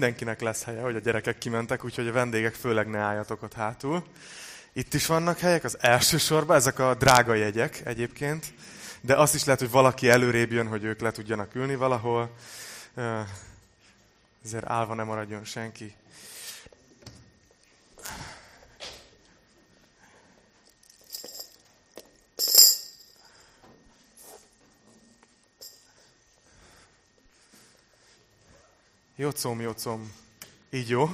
Mindenkinek lesz helye, hogy a gyerekek kimentek, úgyhogy a vendégek főleg ne álljatok ott hátul. Itt is vannak helyek, az első sorban, ezek a drága jegyek egyébként, de azt is lehet, hogy valaki előrébb jön, hogy ők le tudjanak ülni valahol. Ezért állva nem maradjon senki. Jocom, jocom. Így jó?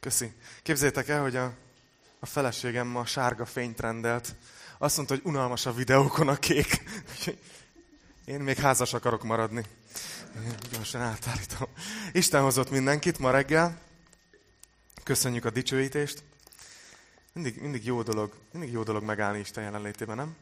Köszi. Képzeljétek el, hogy a, a feleségem ma sárga fényt rendelt. Azt mondta, hogy unalmas a videókon a kék. Én még házas akarok maradni. Gyorsan átállítom. Isten hozott mindenkit ma reggel. Köszönjük a dicsőítést. Mindig, mindig jó dolog, mindig jó dolog megállni Isten jelenlétében, nem?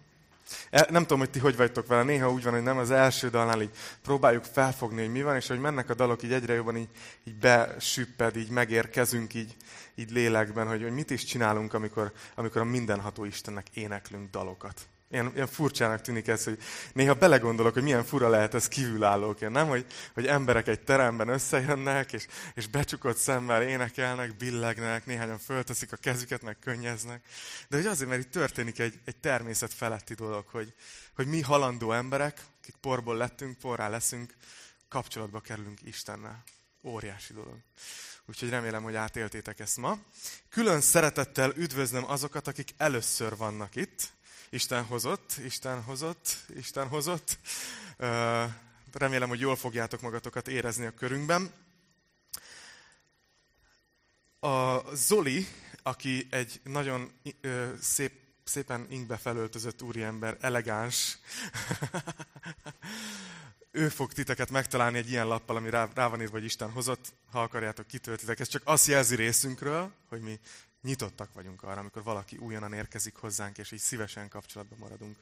E, nem tudom, hogy ti hogy vagytok vele. Néha úgy van, hogy nem az első dalnál így próbáljuk felfogni, hogy mi van, és hogy mennek a dalok, így egyre jobban így, így besüpped, így megérkezünk így, így lélekben, hogy, hogy mit is csinálunk, amikor, amikor a mindenható Istennek éneklünk dalokat. Ilyen, ilyen furcsának tűnik ez, hogy néha belegondolok, hogy milyen fura lehet ez kívülállóként, nem? Hogy, hogy emberek egy teremben összejönnek, és, és becsukott szemmel énekelnek, billegnek, néhányan fölteszik a kezüket, meg könnyeznek. De hogy azért, mert itt történik egy, egy természet feletti dolog, hogy, hogy mi halandó emberek, akik porból lettünk, porrá leszünk, kapcsolatba kerülünk Istennel. Óriási dolog. Úgyhogy remélem, hogy átéltétek ezt ma. Külön szeretettel üdvözlöm azokat, akik először vannak itt, Isten hozott, Isten hozott, Isten hozott. Remélem, hogy jól fogjátok magatokat érezni a körünkben. A Zoli, aki egy nagyon szép, szépen inkbe felöltözött úriember, elegáns, ő fog titeket megtalálni egy ilyen lappal, ami rá, rá van írva, hogy Isten hozott, ha akarjátok, kitöltitek. Ez csak azt jelzi részünkről, hogy mi nyitottak vagyunk arra, amikor valaki újonnan érkezik hozzánk, és így szívesen kapcsolatban maradunk.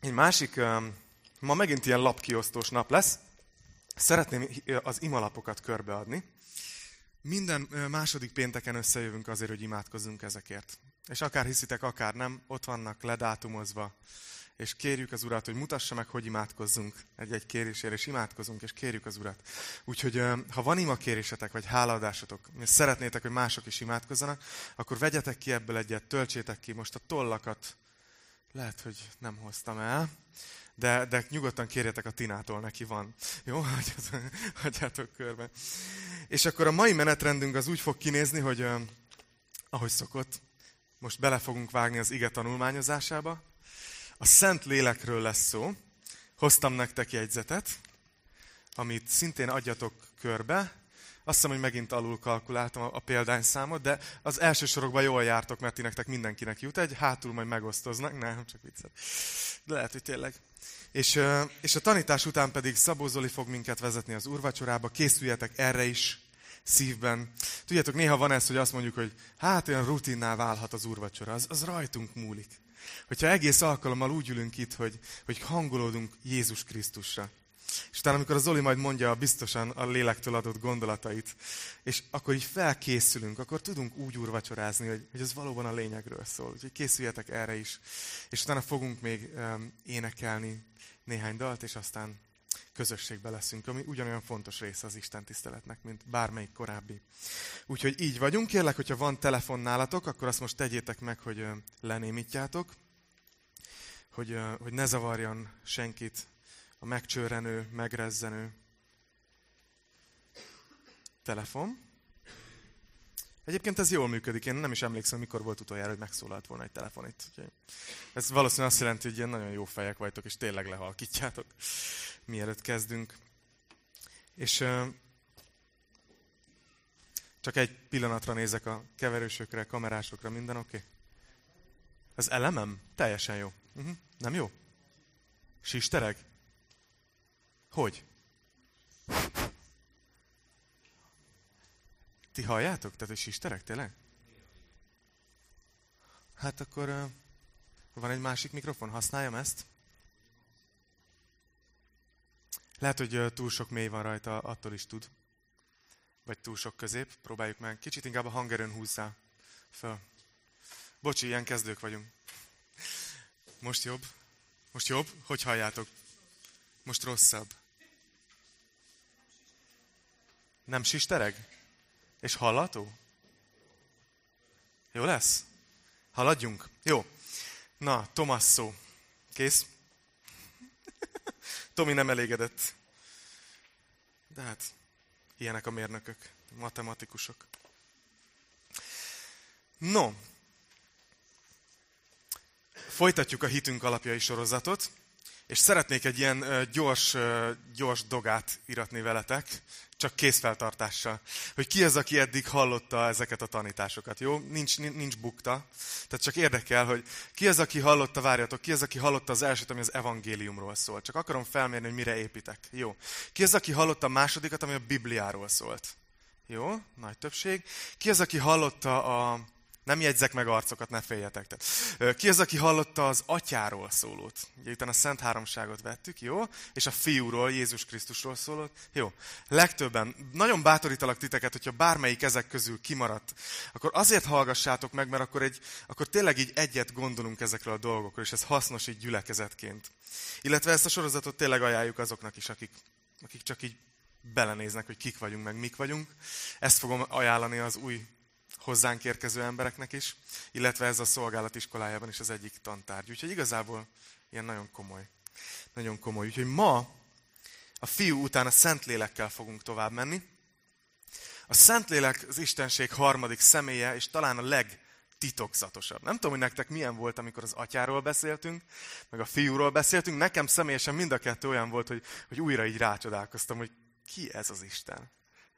Egy másik, ma megint ilyen lapkiosztós nap lesz. Szeretném az imalapokat körbeadni. Minden második pénteken összejövünk azért, hogy imádkozzunk ezekért. És akár hiszitek, akár nem, ott vannak ledátumozva és kérjük az Urat, hogy mutassa meg, hogy imádkozzunk egy-egy kérésért, és imádkozunk, és kérjük az Urat. Úgyhogy ha van ima kérésetek, vagy hálaadásotok, és szeretnétek, hogy mások is imádkozzanak, akkor vegyetek ki ebből egyet, töltsétek ki most a tollakat. Lehet, hogy nem hoztam el, de, de nyugodtan kérjetek a Tinától, neki van. Jó, hagyjátok körbe. És akkor a mai menetrendünk az úgy fog kinézni, hogy ahogy szokott, most bele fogunk vágni az ige tanulmányozásába, a Szent Lélekről lesz szó. Hoztam nektek jegyzetet, amit szintén adjatok körbe. Azt hiszem, hogy megint alul kalkuláltam a példányszámot, de az első sorokban jól jártok, mert ti nektek mindenkinek jut egy, hátul majd megosztoznak. Nem, csak viccet. De lehet, hogy tényleg. És, és a tanítás után pedig Szabó Zoli fog minket vezetni az úrvacsorába. Készüljetek erre is szívben. Tudjátok, néha van ez, hogy azt mondjuk, hogy hát olyan rutinná válhat az úrvacsora. Az, az rajtunk múlik. Hogyha egész alkalommal úgy ülünk itt, hogy, hogy hangolódunk Jézus Krisztusra. És utána, amikor a Zoli majd mondja biztosan a lélektől adott gondolatait, és akkor így felkészülünk, akkor tudunk úgy úrvacsorázni, hogy, hogy ez valóban a lényegről szól. Úgyhogy készüljetek erre is. És utána fogunk még um, énekelni néhány dalt, és aztán közösségbe leszünk, ami ugyanolyan fontos része az Isten tiszteletnek, mint bármelyik korábbi. Úgyhogy így vagyunk. Kérlek, hogyha van telefon nálatok, akkor azt most tegyétek meg, hogy lenémítjátok, hogy, hogy ne zavarjon senkit a megcsőrenő, megrezzenő telefon. Egyébként ez jól működik. Én nem is emlékszem, mikor volt utoljára, hogy megszólalt volna egy telefon itt. Ez valószínűleg azt jelenti, hogy ilyen nagyon jó fejek vagytok, és tényleg lehalkítjátok, mielőtt kezdünk. És csak egy pillanatra nézek a keverősökre, kamerásokra, minden oké? Okay? Ez elemem? Teljesen jó. Uh-huh. Nem jó? Sistereg? Hogy? Ti halljátok? Tehát, hogy sisterek tényleg? Hát akkor van egy másik mikrofon, használjam ezt? Lehet, hogy túl sok mély van rajta, attól is tud. Vagy túl sok közép. Próbáljuk meg. Kicsit inkább a hangerőn húzzá föl. Bocsi, ilyen kezdők vagyunk. Most jobb? Most jobb? Hogy halljátok? Most rosszabb. Nem sistereg? És hallató? Jó lesz? Haladjunk? Jó. Na, Tomasszó. Kész? Tomi nem elégedett. De hát, ilyenek a mérnökök, matematikusok. No, folytatjuk a hitünk alapjai sorozatot. És szeretnék egy ilyen gyors, gyors dogát iratni veletek, csak készfeltartással. Hogy ki az, aki eddig hallotta ezeket a tanításokat, jó? Nincs, nincs bukta. Tehát csak érdekel, hogy ki az, aki hallotta, várjatok, ki az, aki hallotta az elsőt, ami az evangéliumról szól. Csak akarom felmérni, hogy mire építek. Jó. Ki az, aki hallotta a másodikat, ami a Bibliáról szólt. Jó, nagy többség. Ki az, aki hallotta a nem jegyzek meg arcokat, ne féljetek. Tehát, ki az, aki hallotta az atyáról szólót? Ugye utána a Szent Háromságot vettük, jó? És a fiúról, Jézus Krisztusról szólót. Jó. Legtöbben, nagyon bátorítalak titeket, hogyha bármelyik ezek közül kimaradt, akkor azért hallgassátok meg, mert akkor, egy, akkor tényleg így egyet gondolunk ezekről a dolgokról, és ez hasznos így gyülekezetként. Illetve ezt a sorozatot tényleg ajánljuk azoknak is, akik, akik csak így belenéznek, hogy kik vagyunk, meg mik vagyunk. Ezt fogom ajánlani az új hozzánk érkező embereknek is, illetve ez a szolgálat iskolájában is az egyik tantárgy. Úgyhogy igazából ilyen nagyon komoly. Nagyon komoly. Úgyhogy ma a fiú után a Szentlélekkel fogunk tovább menni. A Szentlélek az Istenség harmadik személye, és talán a legtitokzatosabb. Nem tudom, hogy nektek milyen volt, amikor az atyáról beszéltünk, meg a fiúról beszéltünk. Nekem személyesen mind a kettő olyan volt, hogy, hogy újra így rácsodálkoztam, hogy ki ez az Isten.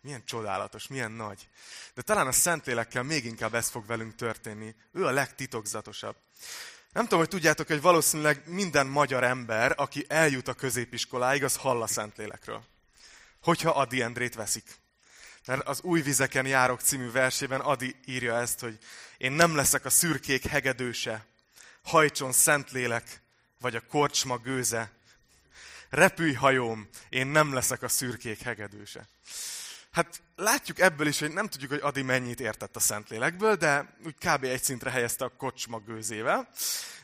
Milyen csodálatos, milyen nagy. De talán a Szentlélekkel még inkább ez fog velünk történni. Ő a legtitokzatosabb. Nem tudom, hogy tudjátok, hogy valószínűleg minden magyar ember, aki eljut a középiskoláig, az hall a Szentlélekről. Hogyha Adi Endrét veszik. Mert az Új vizeken járok című versében Adi írja ezt, hogy én nem leszek a szürkék hegedőse, hajtson Szentlélek, vagy a korcsma gőze. Repülj hajóm, én nem leszek a szürkék hegedőse. Hát látjuk ebből is, hogy nem tudjuk, hogy Adi mennyit értett a Szentlélekből, de úgy kb. egy szintre helyezte a kocsma gőzével.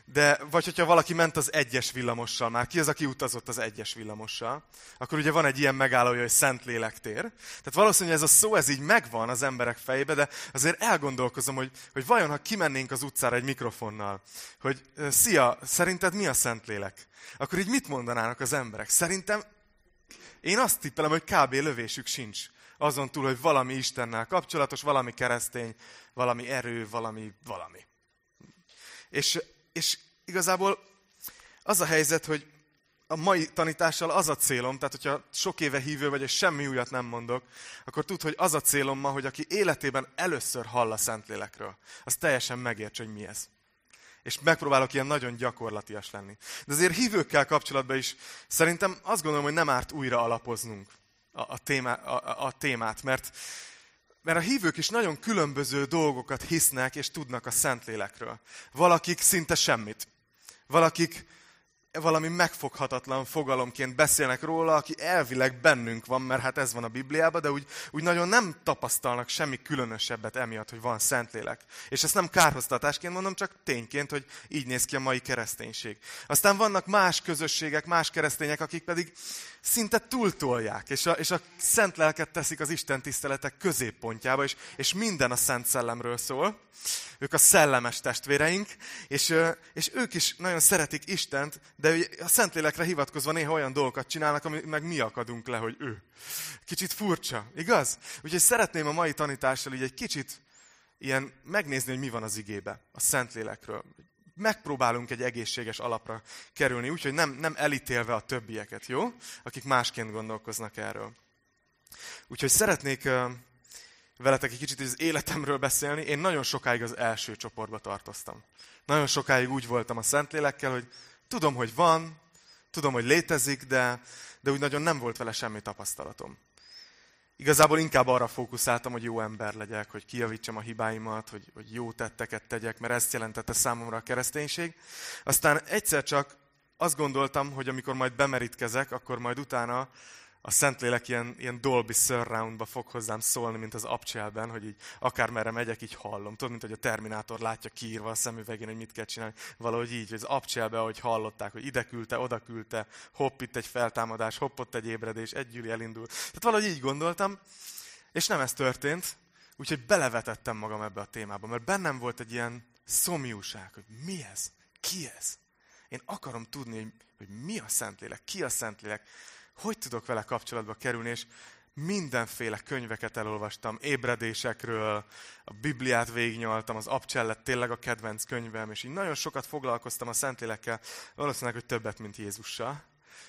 De, vagy hogyha valaki ment az egyes villamossal már, ki az, aki utazott az egyes villamossal, akkor ugye van egy ilyen megállója, hogy Szentlélek tér. Tehát valószínűleg ez a szó, ez így megvan az emberek fejébe, de azért elgondolkozom, hogy, hogy vajon, ha kimennénk az utcára egy mikrofonnal, hogy szia, szerinted mi a Szentlélek? Akkor így mit mondanának az emberek? Szerintem én azt tippelem, hogy kb. lövésük sincs azon túl, hogy valami Istennel kapcsolatos, valami keresztény, valami erő, valami valami. És, és igazából az a helyzet, hogy a mai tanítással az a célom, tehát hogyha sok éve hívő vagy, és semmi újat nem mondok, akkor tud, hogy az a célom ma, hogy aki életében először hall a Szentlélekről, az teljesen megérts, hogy mi ez. És megpróbálok ilyen nagyon gyakorlatias lenni. De azért hívőkkel kapcsolatban is szerintem azt gondolom, hogy nem árt újra alapoznunk a, a, témá, a, a témát, mert, mert a hívők is nagyon különböző dolgokat hisznek és tudnak a Szentlélekről. Valakik szinte semmit. Valakik valami megfoghatatlan fogalomként beszélnek róla, aki elvileg bennünk van, mert hát ez van a Bibliában, de úgy, úgy nagyon nem tapasztalnak semmi különösebbet emiatt, hogy van Szentlélek. És ezt nem kárhoztatásként mondom, csak tényként, hogy így néz ki a mai kereszténység. Aztán vannak más közösségek, más keresztények, akik pedig szinte túltolják, és a, és a szent lelket teszik az Isten tiszteletek középpontjába, és, és minden a Szent Szellemről szól. Ők a szellemes testvéreink, és, és ők is nagyon szeretik Istent, de a Szentlélekre hivatkozva néha olyan dolgokat csinálnak, ami meg mi akadunk le, hogy ő. Kicsit furcsa, igaz? Úgyhogy szeretném a mai tanítással így egy kicsit ilyen megnézni, hogy mi van az igébe, a Szentlélekről megpróbálunk egy egészséges alapra kerülni, úgyhogy nem, nem elítélve a többieket, jó? Akik másként gondolkoznak erről. Úgyhogy szeretnék veletek egy kicsit az életemről beszélni. Én nagyon sokáig az első csoportba tartoztam. Nagyon sokáig úgy voltam a Szentlélekkel, hogy tudom, hogy van, tudom, hogy létezik, de, de úgy nagyon nem volt vele semmi tapasztalatom. Igazából inkább arra fókuszáltam, hogy jó ember legyek, hogy kijavítsam a hibáimat, hogy, hogy jó tetteket tegyek, mert ezt jelentette számomra a kereszténység. Aztán egyszer csak azt gondoltam, hogy amikor majd bemerítkezek, akkor majd utána a Szentlélek ilyen, ilyen Dolby Surroundba fog hozzám szólni, mint az abcselben, hogy így akármerre megyek, így hallom. Tudod, mint hogy a Terminátor látja kiírva a szemüvegén, hogy mit kell csinálni. Valahogy így, hogy az abcselbe, ahogy hallották, hogy ide küldte, oda küldte, hopp, itt egy feltámadás, hopp, ott egy ébredés, egy gyűli elindul. Tehát valahogy így gondoltam. És nem ez történt, úgyhogy belevetettem magam ebbe a témába, mert bennem volt egy ilyen szomjúság, hogy mi ez, ki ez. Én akarom tudni, hogy, hogy mi a Szentlélek, ki a Szentlélek, hogy tudok vele kapcsolatba kerülni, és mindenféle könyveket elolvastam, ébredésekről, a Bibliát végignyaltam, az Abcsellet tényleg a kedvenc könyvem, és így nagyon sokat foglalkoztam a Szentlélekkel, valószínűleg, hogy többet, mint Jézussal.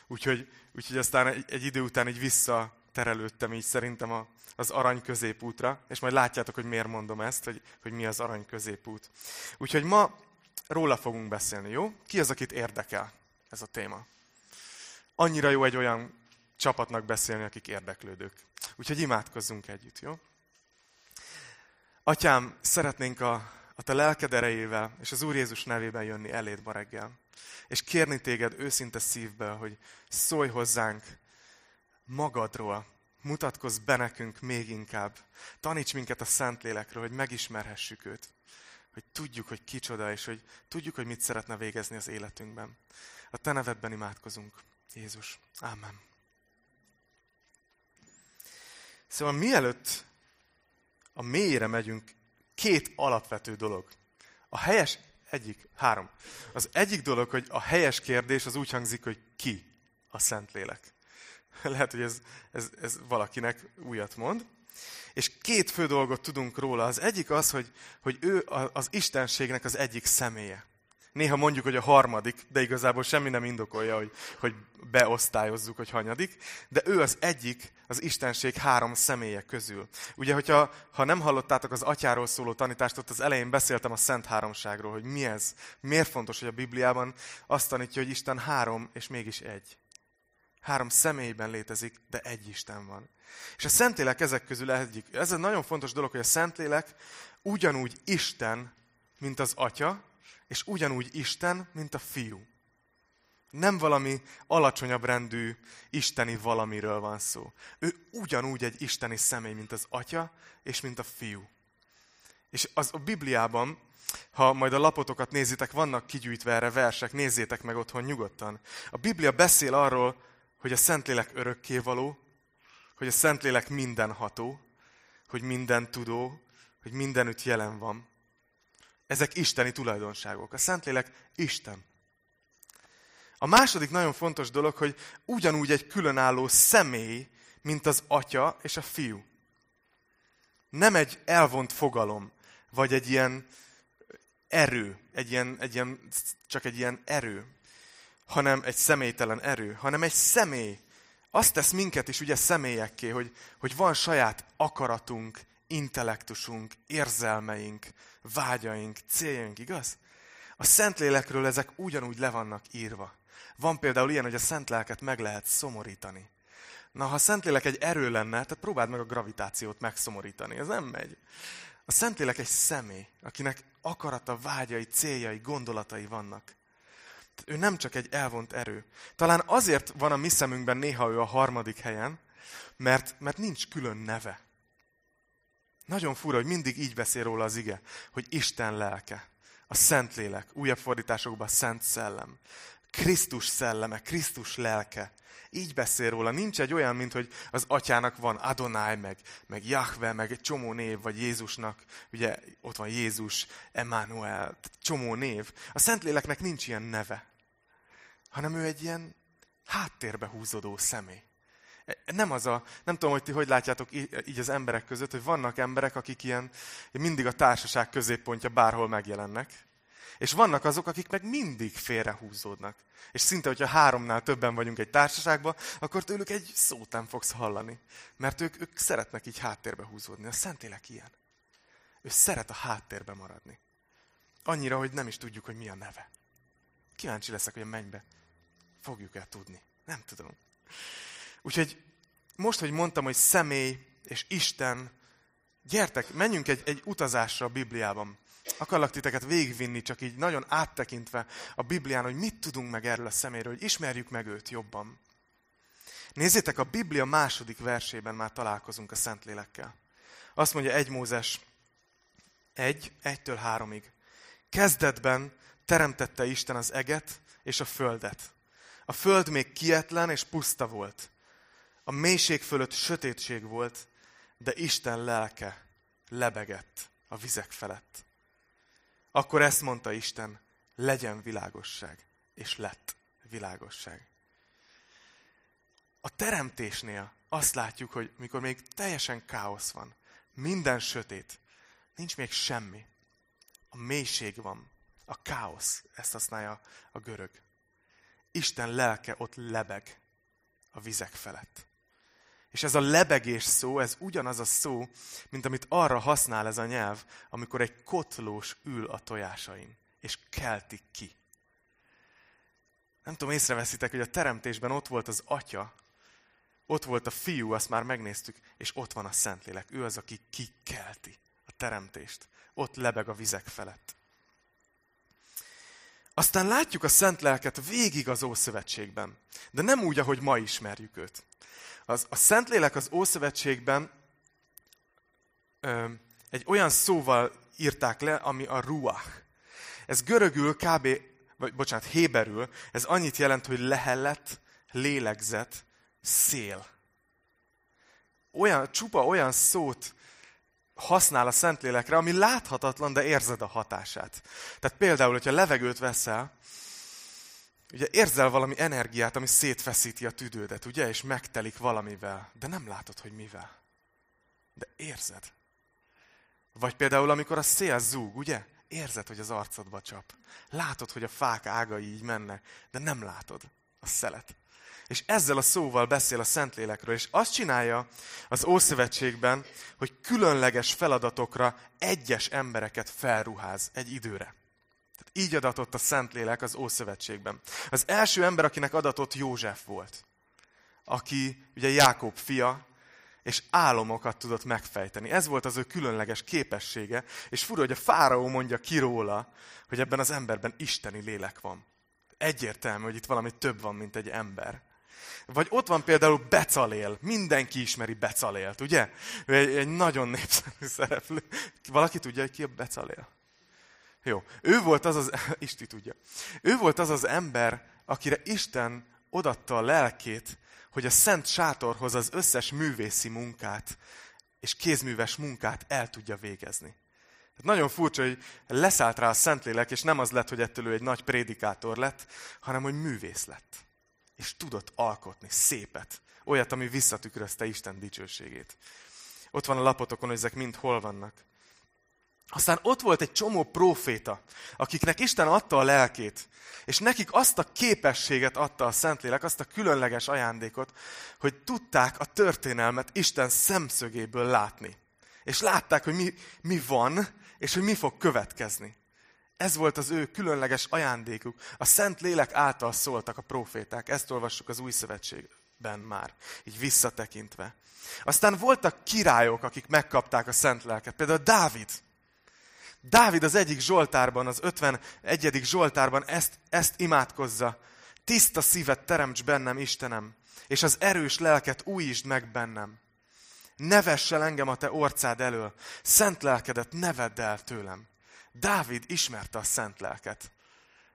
Úgyhogy, úgyhogy aztán egy, egy idő után így visszaterelődtem így szerintem a, az arany középútra, és majd látjátok, hogy miért mondom ezt, hogy, hogy mi az arany középút. Úgyhogy ma róla fogunk beszélni, jó? Ki az, akit érdekel ez a téma? Annyira jó egy olyan csapatnak beszélni, akik érdeklődők. Úgyhogy imádkozzunk együtt, jó? Atyám, szeretnénk a, a te lelked erejével és az Úr Jézus nevében jönni eléd ma reggel. És kérni téged őszinte szívből, hogy szólj hozzánk magadról, mutatkozz be nekünk még inkább. Taníts minket a Szentlélekről, hogy megismerhessük őt. Hogy tudjuk, hogy kicsoda, és hogy tudjuk, hogy mit szeretne végezni az életünkben. A te nevedben imádkozunk. Jézus. Amen. Szóval mielőtt a mélyre megyünk, két alapvető dolog. A helyes, egyik, három. Az egyik dolog, hogy a helyes kérdés az úgy hangzik, hogy ki a Szentlélek. Lehet, hogy ez, ez, ez valakinek újat mond. És két fő dolgot tudunk róla. Az egyik az, hogy, hogy ő az Istenségnek az egyik személye. Néha mondjuk, hogy a harmadik, de igazából semmi nem indokolja, hogy, hogy beosztályozzuk, hogy hanyadik, de ő az egyik az Istenség három személye közül. Ugye, hogyha ha nem hallottátok az atyáról szóló tanítást, ott az elején beszéltem a Szent Háromságról, hogy mi ez, miért fontos, hogy a Bibliában azt tanítja, hogy Isten három, és mégis egy. Három személyben létezik, de egy Isten van. És a Szentlélek ezek közül egyik. Ez egy nagyon fontos dolog, hogy a Szentlélek ugyanúgy Isten, mint az Atya, és ugyanúgy Isten, mint a fiú. Nem valami alacsonyabb rendű isteni valamiről van szó. Ő ugyanúgy egy isteni személy, mint az atya, és mint a fiú. És az a Bibliában, ha majd a lapotokat nézitek, vannak kigyűjtve erre versek, nézzétek meg otthon nyugodtan. A Biblia beszél arról, hogy a Szentlélek örökkévaló, hogy a Szentlélek mindenható, hogy minden tudó, hogy mindenütt jelen van. Ezek isteni tulajdonságok. A Szentlélek Isten. A második nagyon fontos dolog, hogy ugyanúgy egy különálló személy, mint az atya és a fiú. Nem egy elvont fogalom, vagy egy ilyen erő, egy ilyen, egy ilyen, csak egy ilyen erő, hanem egy személytelen erő, hanem egy személy. Azt tesz minket is ugye személyekké, hogy, hogy van saját akaratunk, intellektusunk, érzelmeink, vágyaink, céljaink, igaz? A Szentlélekről ezek ugyanúgy le vannak írva. Van például ilyen, hogy a Szent Lelket meg lehet szomorítani. Na, ha a Szentlélek egy erő lenne, tehát próbáld meg a gravitációt megszomorítani, ez nem megy. A Szentlélek egy személy, akinek akarata, vágyai, céljai, gondolatai vannak. Ő nem csak egy elvont erő. Talán azért van a mi szemünkben néha ő a harmadik helyen, mert, mert nincs külön neve. Nagyon fura, hogy mindig így beszél róla az ige, hogy Isten lelke, a Szentlélek, újabb fordításokban a Szent Szellem, Krisztus szelleme, Krisztus lelke. Így beszél róla. Nincs egy olyan, mint hogy az atyának van Adonai, meg, meg Jahve, meg egy csomó név, vagy Jézusnak, ugye ott van Jézus, Emmanuel, csomó név. A Szentléleknek nincs ilyen neve, hanem ő egy ilyen háttérbe húzódó személy. Nem az a, nem tudom, hogy ti hogy látjátok így az emberek között, hogy vannak emberek, akik ilyen mindig a társaság középpontja bárhol megjelennek. És vannak azok, akik meg mindig félrehúzódnak. És szinte, hogyha háromnál többen vagyunk egy társaságban, akkor tőlük egy szót nem fogsz hallani. Mert ők, ők szeretnek így háttérbe húzódni. A Szentélek ilyen. Ő szeret a háttérbe maradni. Annyira, hogy nem is tudjuk, hogy mi a neve. Kíváncsi leszek, hogy a mennybe fogjuk-e tudni. Nem tudom. Úgyhogy most, hogy mondtam, hogy személy és Isten, gyertek, menjünk egy, egy utazásra a Bibliában. Akarlak titeket végigvinni, csak így nagyon áttekintve a Biblián, hogy mit tudunk meg erről a szeméről, hogy ismerjük meg őt jobban. Nézzétek, a Biblia második versében már találkozunk a Szentlélekkel. Azt mondja 1 Mózes 1, 1-től 3-ig. Kezdetben teremtette Isten az eget és a földet. A föld még kietlen és puszta volt. A mélység fölött sötétség volt, de Isten lelke lebegett a vizek felett. Akkor ezt mondta Isten, legyen világosság, és lett világosság. A teremtésnél azt látjuk, hogy mikor még teljesen káosz van, minden sötét, nincs még semmi, a mélység van, a káosz, ezt használja a görög. Isten lelke ott lebeg a vizek felett. És ez a lebegés szó, ez ugyanaz a szó, mint amit arra használ ez a nyelv, amikor egy kotlós ül a tojásain, és keltik ki. Nem tudom, észreveszitek, hogy a teremtésben ott volt az atya, ott volt a fiú, azt már megnéztük, és ott van a Szentlélek. Ő az, aki kikelti a teremtést. Ott lebeg a vizek felett. Aztán látjuk a Szent Lelket végig az Ószövetségben. De nem úgy, ahogy ma ismerjük őt. Az, a Szentlélek az Ószövetségben ö, egy olyan szóval írták le, ami a ruach. Ez görögül kb. vagy bocsánat, héberül, ez annyit jelent, hogy lehellet, lélegzet, szél. Olyan, csupa olyan szót használ a Szentlélekre, ami láthatatlan, de érzed a hatását. Tehát például, hogyha levegőt veszel, ugye érzel valami energiát, ami szétfeszíti a tüdődet, ugye, és megtelik valamivel, de nem látod, hogy mivel. De érzed. Vagy például, amikor a szél zúg, ugye? Érzed, hogy az arcodba csap. Látod, hogy a fák ágai így mennek, de nem látod a szelet és ezzel a szóval beszél a Szentlélekről, és azt csinálja az Ószövetségben, hogy különleges feladatokra egyes embereket felruház egy időre. Így adatott a Szentlélek az Ószövetségben. Az első ember, akinek adatott József volt, aki ugye Jákob fia, és álomokat tudott megfejteni. Ez volt az ő különleges képessége, és fura, hogy a fáraó mondja ki róla, hogy ebben az emberben isteni lélek van. Egyértelmű, hogy itt valami több van, mint egy ember. Vagy ott van például Becalél. Mindenki ismeri Becalélt, ugye? Egy, egy nagyon népszerű szereplő. Valaki tudja, hogy ki a Becalél? Jó. Ő volt az az, Isti tudja. Ő volt az az ember, akire Isten odatta a lelkét, hogy a szent sátorhoz az összes művészi munkát és kézműves munkát el tudja végezni. Tehát nagyon furcsa, hogy leszállt rá a Szentlélek, és nem az lett, hogy ettől ő egy nagy prédikátor lett, hanem hogy művész lett és tudott alkotni szépet. Olyat, ami visszatükrözte Isten dicsőségét. Ott van a lapotokon, hogy ezek mind hol vannak. Aztán ott volt egy csomó próféta, akiknek Isten adta a lelkét, és nekik azt a képességet adta a Szentlélek, azt a különleges ajándékot, hogy tudták a történelmet Isten szemszögéből látni. És látták, hogy mi, mi van, és hogy mi fog következni. Ez volt az ő különleges ajándékuk. A Szent Lélek által szóltak a proféták. Ezt olvassuk az Új Szövetségben már, így visszatekintve. Aztán voltak királyok, akik megkapták a Szent Lelket. Például Dávid. Dávid az egyik Zsoltárban, az 51. Zsoltárban ezt, ezt imádkozza. Tiszta szívet teremts bennem, Istenem, és az erős lelket újítsd meg bennem. Ne el engem a te orcád elől, szent lelkedet ne vedd el tőlem. Dávid ismerte a szent lelket.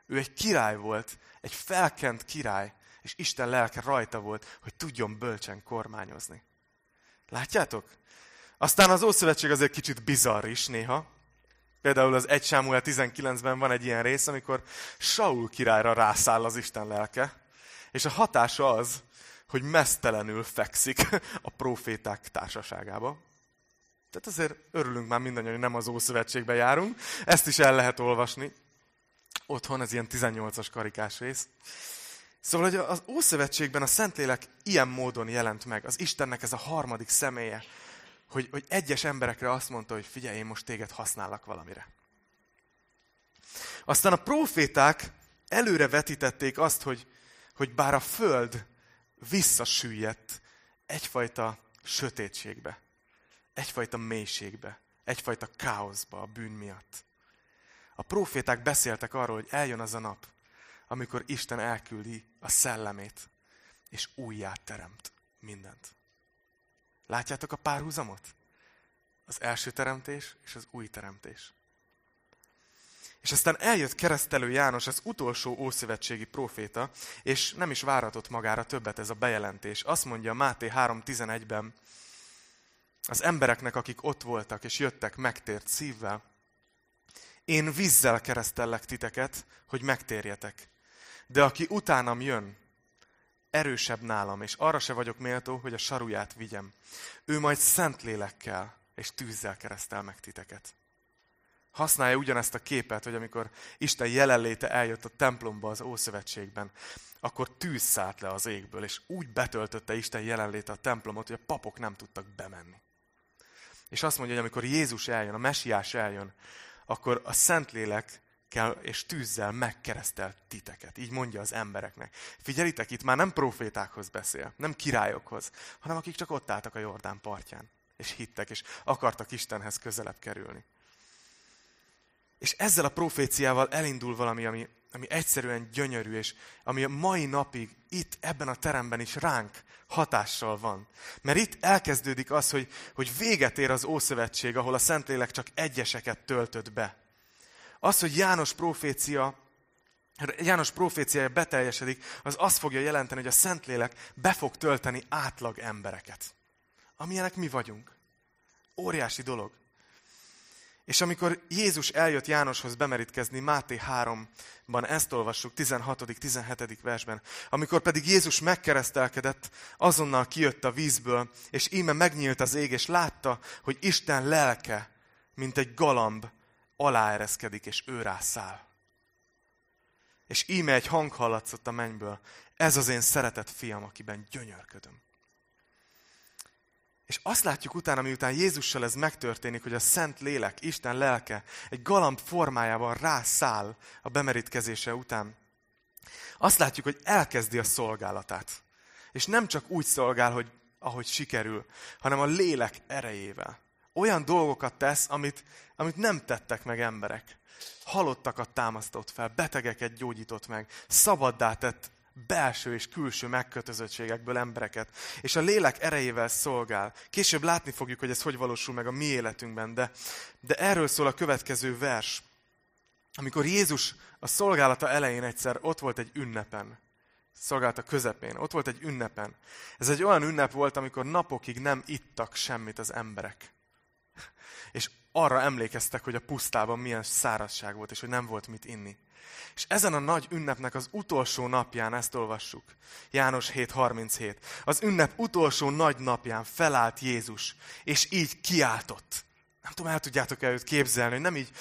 Ő egy király volt, egy felkent király, és Isten lelke rajta volt, hogy tudjon bölcsen kormányozni. Látjátok? Aztán az Ószövetség azért kicsit bizarr is néha. Például az 1 Sámuel 19-ben van egy ilyen rész, amikor Saul királyra rászáll az Isten lelke, és a hatása az, hogy mesztelenül fekszik a proféták társaságába. Tehát azért örülünk már mindannyian, hogy nem az Ószövetségbe járunk. Ezt is el lehet olvasni. Otthon ez ilyen 18-as karikás rész. Szóval, hogy az Ószövetségben a Szentlélek ilyen módon jelent meg. Az Istennek ez a harmadik személye, hogy, hogy egyes emberekre azt mondta, hogy figyelj, én most téged használok valamire. Aztán a proféták előre vetítették azt, hogy, hogy bár a föld visszasüllyedt egyfajta sötétségbe egyfajta mélységbe, egyfajta káoszba a bűn miatt. A proféták beszéltek arról, hogy eljön az a nap, amikor Isten elküldi a szellemét, és újját teremt mindent. Látjátok a párhuzamot? Az első teremtés és az új teremtés. És aztán eljött keresztelő János, az utolsó ószövetségi proféta, és nem is váratott magára többet ez a bejelentés. Azt mondja Máté 3.11-ben, az embereknek, akik ott voltak és jöttek megtért szívvel, én vízzel keresztellek titeket, hogy megtérjetek. De aki utánam jön, erősebb nálam, és arra se vagyok méltó, hogy a saruját vigyem. Ő majd szent lélekkel és tűzzel keresztel meg titeket. Használja ugyanezt a képet, hogy amikor Isten jelenléte eljött a templomba az Ószövetségben, akkor tűz szállt le az égből, és úgy betöltötte Isten jelenléte a templomot, hogy a papok nem tudtak bemenni. És azt mondja, hogy amikor Jézus eljön, a mesiás eljön, akkor a Szentlélek kell és tűzzel megkeresztelt titeket. Így mondja az embereknek. Figyelitek, itt már nem profétákhoz beszél, nem királyokhoz, hanem akik csak ott álltak a Jordán partján, és hittek, és akartak Istenhez közelebb kerülni. És ezzel a proféciával elindul valami, ami, ami egyszerűen gyönyörű, és ami a mai napig itt, ebben a teremben is ránk hatással van. Mert itt elkezdődik az, hogy, hogy véget ér az Ószövetség, ahol a Szentlélek csak egyeseket töltött be. Az, hogy János profécia János proféciája beteljesedik, az azt fogja jelenteni, hogy a Szentlélek be fog tölteni átlag embereket. Amilyenek mi vagyunk. Óriási dolog. És amikor Jézus eljött Jánoshoz bemerítkezni, Máté 3-ban ezt olvassuk, 16.-17. versben, amikor pedig Jézus megkeresztelkedett, azonnal kijött a vízből, és íme megnyílt az ég, és látta, hogy Isten lelke, mint egy galamb, aláereszkedik, és ő rászáll. És íme egy hang hallatszott a mennyből, ez az én szeretett fiam, akiben gyönyörködöm. És azt látjuk utána, miután Jézussal ez megtörténik, hogy a Szent Lélek, Isten lelke egy galamb formájában rászáll a bemerítkezése után. Azt látjuk, hogy elkezdi a szolgálatát. És nem csak úgy szolgál, hogy ahogy sikerül, hanem a lélek erejével. Olyan dolgokat tesz, amit, amit nem tettek meg emberek. Halottakat támasztott fel, betegeket gyógyított meg, szabaddá tett belső és külső megkötözöttségekből embereket, és a lélek erejével szolgál. Később látni fogjuk, hogy ez hogy valósul meg a mi életünkben, de, de erről szól a következő vers. Amikor Jézus a szolgálata elején egyszer ott volt egy ünnepen, szolgálata közepén, ott volt egy ünnepen. Ez egy olyan ünnep volt, amikor napokig nem ittak semmit az emberek. És arra emlékeztek, hogy a pusztában milyen szárazság volt, és hogy nem volt mit inni. És ezen a nagy ünnepnek az utolsó napján ezt olvassuk. János 7.37. Az ünnep utolsó nagy napján felállt Jézus, és így kiáltott. Nem tudom, el tudjátok el őt képzelni, hogy nem így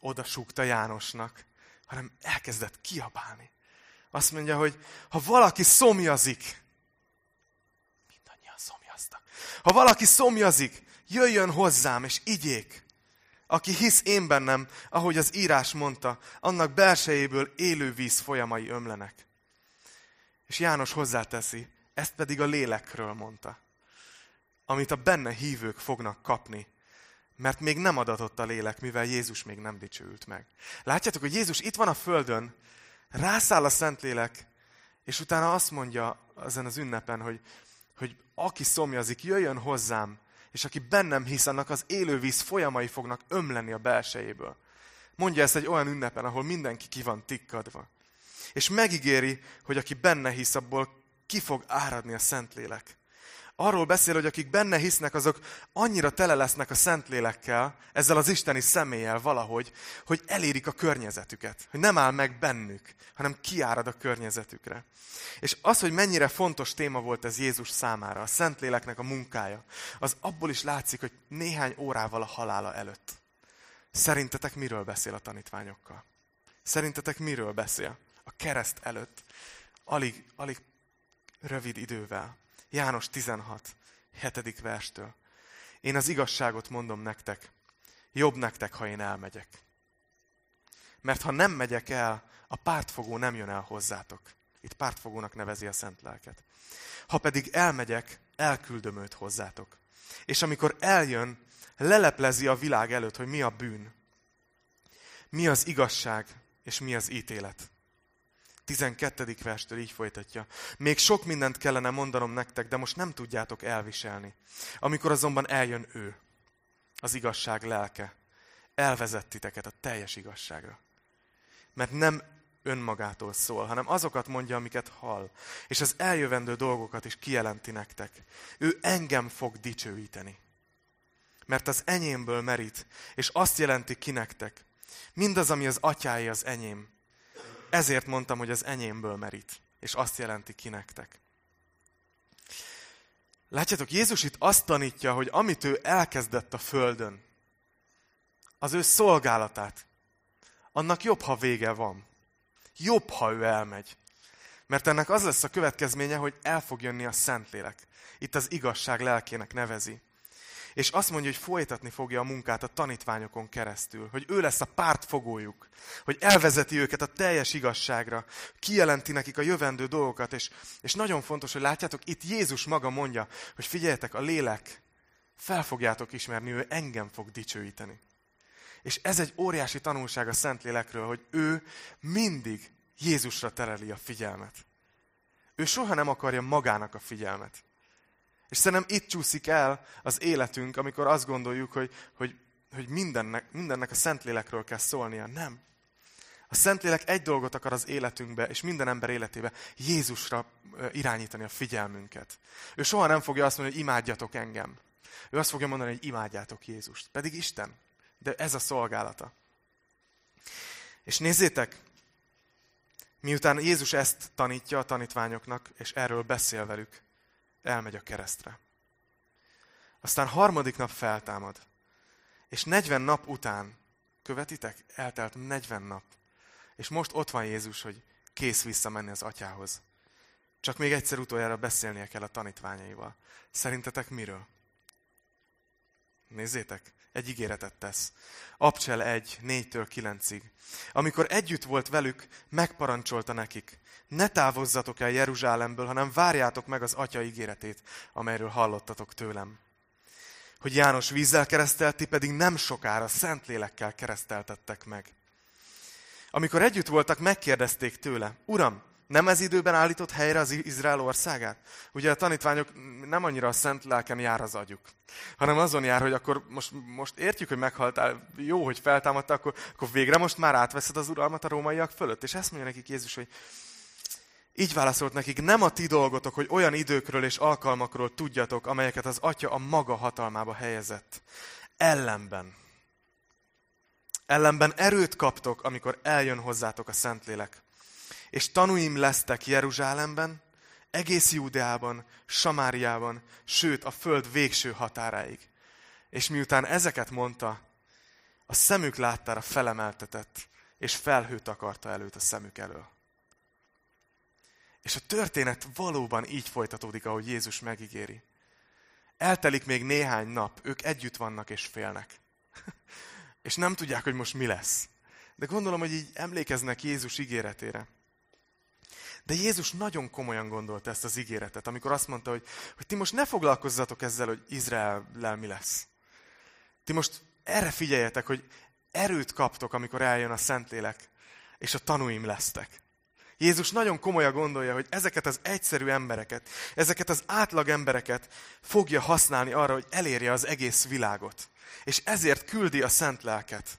oda súgta Jánosnak, hanem elkezdett kiabálni. Azt mondja, hogy ha valaki szomjazik, mindannyian szomjaztak. Ha valaki szomjazik, jöjjön hozzám, és igyék. Aki hisz én bennem, ahogy az írás mondta, annak belsejéből élő víz folyamai ömlenek. És János hozzáteszi, ezt pedig a lélekről mondta, amit a benne hívők fognak kapni, mert még nem adatott a lélek, mivel Jézus még nem dicsőült meg. Látjátok, hogy Jézus itt van a földön, rászáll a Szentlélek, és utána azt mondja ezen az ünnepen, hogy, hogy aki szomjazik, jöjjön hozzám, és aki bennem hisz, annak az élővíz folyamai fognak ömleni a belsejéből. Mondja ezt egy olyan ünnepen, ahol mindenki ki van tikkadva. És megígéri, hogy aki benne hisz, abból ki fog áradni a Szentlélek arról beszél, hogy akik benne hisznek, azok annyira tele lesznek a Szentlélekkel, ezzel az isteni személlyel valahogy, hogy elérik a környezetüket. Hogy nem áll meg bennük, hanem kiárad a környezetükre. És az, hogy mennyire fontos téma volt ez Jézus számára, a Szentléleknek a munkája, az abból is látszik, hogy néhány órával a halála előtt. Szerintetek miről beszél a tanítványokkal? Szerintetek miről beszél? A kereszt előtt. Alig, alig rövid idővel. János 16, 7. verstől. Én az igazságot mondom nektek, jobb nektek, ha én elmegyek. Mert ha nem megyek el, a pártfogó nem jön el hozzátok. Itt pártfogónak nevezi a szent lelket. Ha pedig elmegyek, elküldöm őt hozzátok. És amikor eljön, leleplezi a világ előtt, hogy mi a bűn, mi az igazság, és mi az ítélet. 12. verstől így folytatja. Még sok mindent kellene mondanom nektek, de most nem tudjátok elviselni. Amikor azonban eljön ő, az igazság lelke, elvezet titeket a teljes igazságra. Mert nem önmagától szól, hanem azokat mondja, amiket hall, és az eljövendő dolgokat is kijelenti nektek. Ő engem fog dicsőíteni. mert az enyémből merít, és azt jelenti ki nektek. Mindaz, ami az atyáé, az enyém. Ezért mondtam, hogy az enyémből merít, és azt jelenti ki nektek. Látjátok, Jézus itt azt tanítja, hogy amit ő elkezdett a földön, az ő szolgálatát, annak jobb, ha vége van. Jobb, ha ő elmegy. Mert ennek az lesz a következménye, hogy el fog jönni a Szentlélek. Itt az igazság lelkének nevezi. És azt mondja, hogy folytatni fogja a munkát a tanítványokon keresztül. Hogy ő lesz a pártfogójuk. Hogy elvezeti őket a teljes igazságra. Kijelenti nekik a jövendő dolgokat. És, és nagyon fontos, hogy látjátok, itt Jézus maga mondja, hogy figyeljetek, a lélek, fel fogjátok ismerni, ő engem fog dicsőíteni. És ez egy óriási tanulság a Szentlélekről, hogy ő mindig Jézusra tereli a figyelmet. Ő soha nem akarja magának a figyelmet. És szerintem itt csúszik el az életünk, amikor azt gondoljuk, hogy, hogy, hogy mindennek, mindennek a Szentlélekről kell szólnia. Nem. A Szentlélek egy dolgot akar az életünkbe, és minden ember életébe, Jézusra irányítani a figyelmünket. Ő soha nem fogja azt mondani, hogy imádjatok engem. Ő azt fogja mondani, hogy imádjátok Jézust. Pedig Isten. De ez a szolgálata. És nézzétek, miután Jézus ezt tanítja a tanítványoknak, és erről beszél velük, elmegy a keresztre. Aztán harmadik nap feltámad. És 40 nap után, követitek? Eltelt 40 nap. És most ott van Jézus, hogy kész visszamenni az atyához. Csak még egyszer utoljára beszélnie kell a tanítványaival. Szerintetek miről? Nézzétek, egy ígéretet tesz. Abcsel 1, 4-től 9-ig. Amikor együtt volt velük, megparancsolta nekik. Ne távozzatok el Jeruzsálemből, hanem várjátok meg az atya ígéretét, amelyről hallottatok tőlem. Hogy János vízzel keresztelti, pedig nem sokára Szentlélekkel kereszteltettek meg. Amikor együtt voltak, megkérdezték tőle, Uram, nem ez időben állított helyre az Izrael országát? Ugye a tanítványok nem annyira a szent lelken jár az agyuk, hanem azon jár, hogy akkor most, most értjük, hogy meghaltál, jó, hogy feltámadtál, akkor, akkor végre most már átveszed az uralmat a rómaiak fölött. És ezt mondja nekik Jézus, hogy így válaszolt nekik, nem a ti dolgotok, hogy olyan időkről és alkalmakról tudjatok, amelyeket az Atya a maga hatalmába helyezett. Ellenben. Ellenben erőt kaptok, amikor eljön hozzátok a Szentlélek és tanúim lesztek Jeruzsálemben, egész Júdeában, Samáriában, sőt a föld végső határáig. És miután ezeket mondta, a szemük láttára felemeltetett, és felhőt akarta előtt a szemük elől. És a történet valóban így folytatódik, ahogy Jézus megígéri. Eltelik még néhány nap, ők együtt vannak és félnek. és nem tudják, hogy most mi lesz. De gondolom, hogy így emlékeznek Jézus ígéretére. De Jézus nagyon komolyan gondolta ezt az ígéretet, amikor azt mondta, hogy, hogy ti most ne foglalkozzatok ezzel, hogy Izrael mi lesz. Ti most erre figyeljetek, hogy erőt kaptok, amikor eljön a Szentlélek, és a tanúim lesztek. Jézus nagyon komolyan gondolja, hogy ezeket az egyszerű embereket, ezeket az átlag embereket fogja használni arra, hogy elérje az egész világot. És ezért küldi a szent lelket.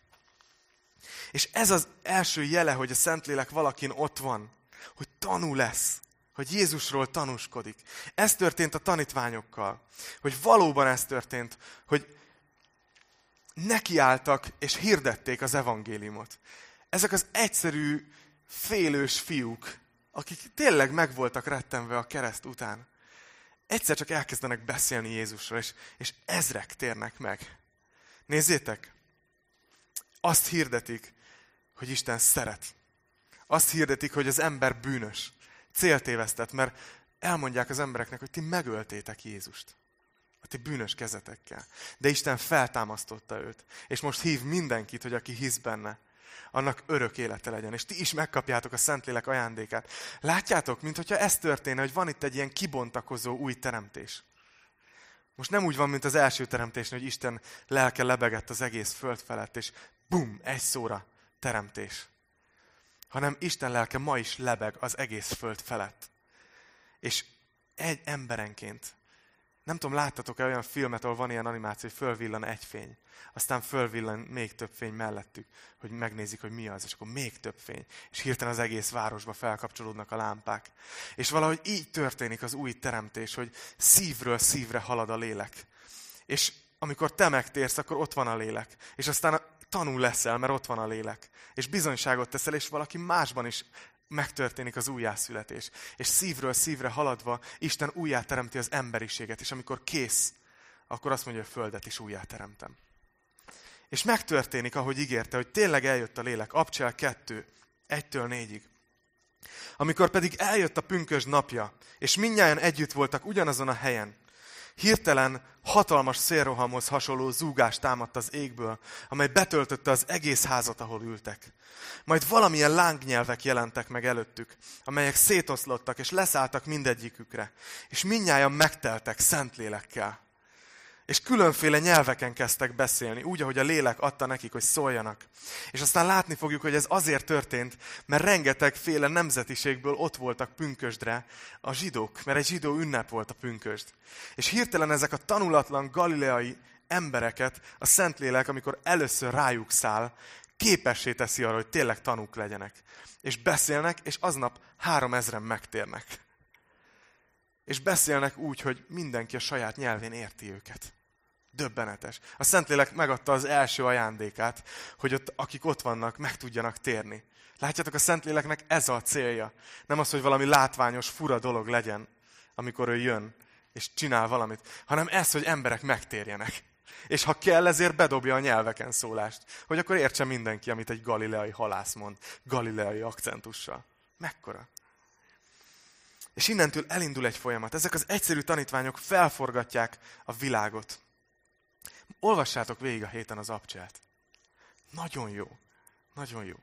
És ez az első jele, hogy a Szentlélek valakin ott van hogy tanú lesz, hogy Jézusról tanúskodik. Ez történt a tanítványokkal, hogy valóban ez történt, hogy nekiálltak és hirdették az evangéliumot. Ezek az egyszerű, félős fiúk, akik tényleg meg voltak rettenve a kereszt után, egyszer csak elkezdenek beszélni Jézusról, és, és ezrek térnek meg. Nézzétek, azt hirdetik, hogy Isten szeret azt hirdetik, hogy az ember bűnös. Céltévesztett, mert elmondják az embereknek, hogy ti megöltétek Jézust. A ti bűnös kezetekkel. De Isten feltámasztotta őt. És most hív mindenkit, hogy aki hisz benne, annak örök élete legyen. És ti is megkapjátok a Szentlélek ajándékát. Látjátok, mintha ez történne, hogy van itt egy ilyen kibontakozó új teremtés. Most nem úgy van, mint az első teremtésnél, hogy Isten lelke lebegett az egész föld felett, és bum, egy szóra teremtés hanem Isten lelke ma is lebeg az egész föld felett. És egy emberenként, nem tudom, láttatok-e olyan filmet, ahol van ilyen animáció, hogy fölvillan egy fény, aztán fölvillan még több fény mellettük, hogy megnézik, hogy mi az, és akkor még több fény. És hirtelen az egész városba felkapcsolódnak a lámpák. És valahogy így történik az új teremtés, hogy szívről szívre halad a lélek. És amikor te megtérsz, akkor ott van a lélek. És aztán tanul leszel, mert ott van a lélek. És bizonyságot teszel, és valaki másban is megtörténik az újjászületés. És szívről szívre haladva Isten újjáteremti az emberiséget, és amikor kész, akkor azt mondja, hogy a földet is újjáteremtem. És megtörténik, ahogy ígérte, hogy tényleg eljött a lélek. Abcsel 2, 1-től 4-ig. Amikor pedig eljött a pünkös napja, és mindnyáján együtt voltak ugyanazon a helyen, Hirtelen hatalmas szélrohamhoz hasonló zúgás támadt az égből, amely betöltötte az egész házat, ahol ültek. Majd valamilyen lángnyelvek jelentek meg előttük, amelyek szétoszlottak és leszálltak mindegyikükre, és minnyáján megteltek szentlélekkel és különféle nyelveken kezdtek beszélni, úgy, ahogy a lélek adta nekik, hogy szóljanak. És aztán látni fogjuk, hogy ez azért történt, mert rengeteg féle nemzetiségből ott voltak pünkösdre a zsidók, mert egy zsidó ünnep volt a pünkösd. És hirtelen ezek a tanulatlan galileai embereket a Szentlélek, amikor először rájuk száll, képessé teszi arra, hogy tényleg tanúk legyenek. És beszélnek, és aznap három ezren megtérnek. És beszélnek úgy, hogy mindenki a saját nyelvén érti őket. Döbbenetes. A Szentlélek megadta az első ajándékát, hogy ott, akik ott vannak, meg tudjanak térni. Látjátok, a Szentléleknek ez a célja. Nem az, hogy valami látványos, fura dolog legyen, amikor ő jön és csinál valamit, hanem ez, hogy emberek megtérjenek. És ha kell, ezért bedobja a nyelveken szólást, hogy akkor értse mindenki, amit egy galileai halász mond, galileai akcentussal. Mekkora? És innentől elindul egy folyamat. Ezek az egyszerű tanítványok felforgatják a világot. Olvassátok végig a héten az abcsát. Nagyon jó. Nagyon jó.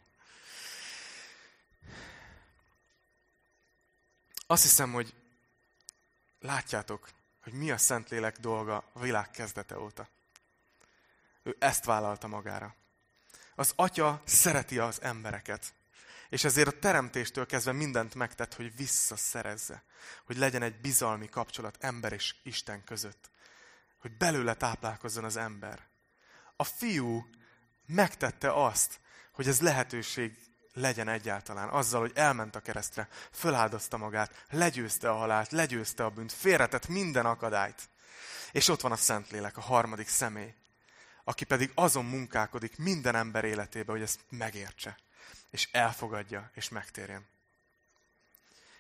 Azt hiszem, hogy látjátok, hogy mi a Szentlélek dolga a világ kezdete óta. Ő ezt vállalta magára. Az atya szereti az embereket. És ezért a teremtéstől kezdve mindent megtett, hogy visszaszerezze. Hogy legyen egy bizalmi kapcsolat ember és Isten között. Hogy belőle táplálkozzon az ember. A fiú megtette azt, hogy ez lehetőség legyen egyáltalán, azzal, hogy elment a keresztre, föláldozta magát, legyőzte a halált, legyőzte a bűnt, félretett minden akadályt. És ott van a Szentlélek, a harmadik személy, aki pedig azon munkálkodik minden ember életébe, hogy ezt megértse és elfogadja, és megtérjen.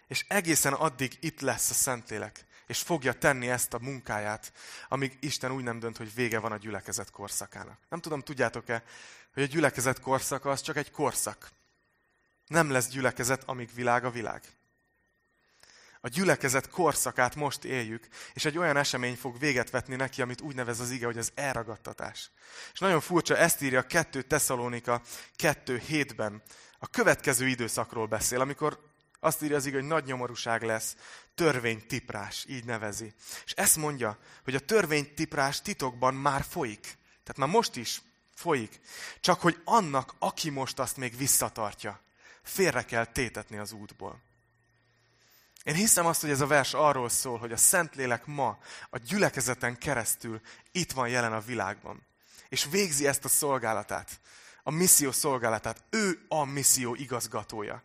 És egészen addig itt lesz a Szentlélek, és fogja tenni ezt a munkáját, amíg Isten úgy nem dönt, hogy vége van a gyülekezet korszakának. Nem tudom, tudjátok-e, hogy a gyülekezet korszaka az csak egy korszak. Nem lesz gyülekezet, amíg világ a világ. A gyülekezet korszakát most éljük, és egy olyan esemény fog véget vetni neki, amit úgy nevez az ige, hogy az elragadtatás. És nagyon furcsa, ezt írja 2 Tesszalonika 2.7-ben. A következő időszakról beszél, amikor azt írja az ige, hogy nagy nyomorúság lesz, törvénytiprás, így nevezi. És ezt mondja, hogy a törvénytiprás titokban már folyik. Tehát már most is folyik. Csak hogy annak, aki most azt még visszatartja, félre kell tétetni az útból. Én hiszem azt, hogy ez a vers arról szól, hogy a Szentlélek ma a gyülekezeten keresztül itt van jelen a világban. És végzi ezt a szolgálatát, a misszió szolgálatát. Ő a misszió igazgatója.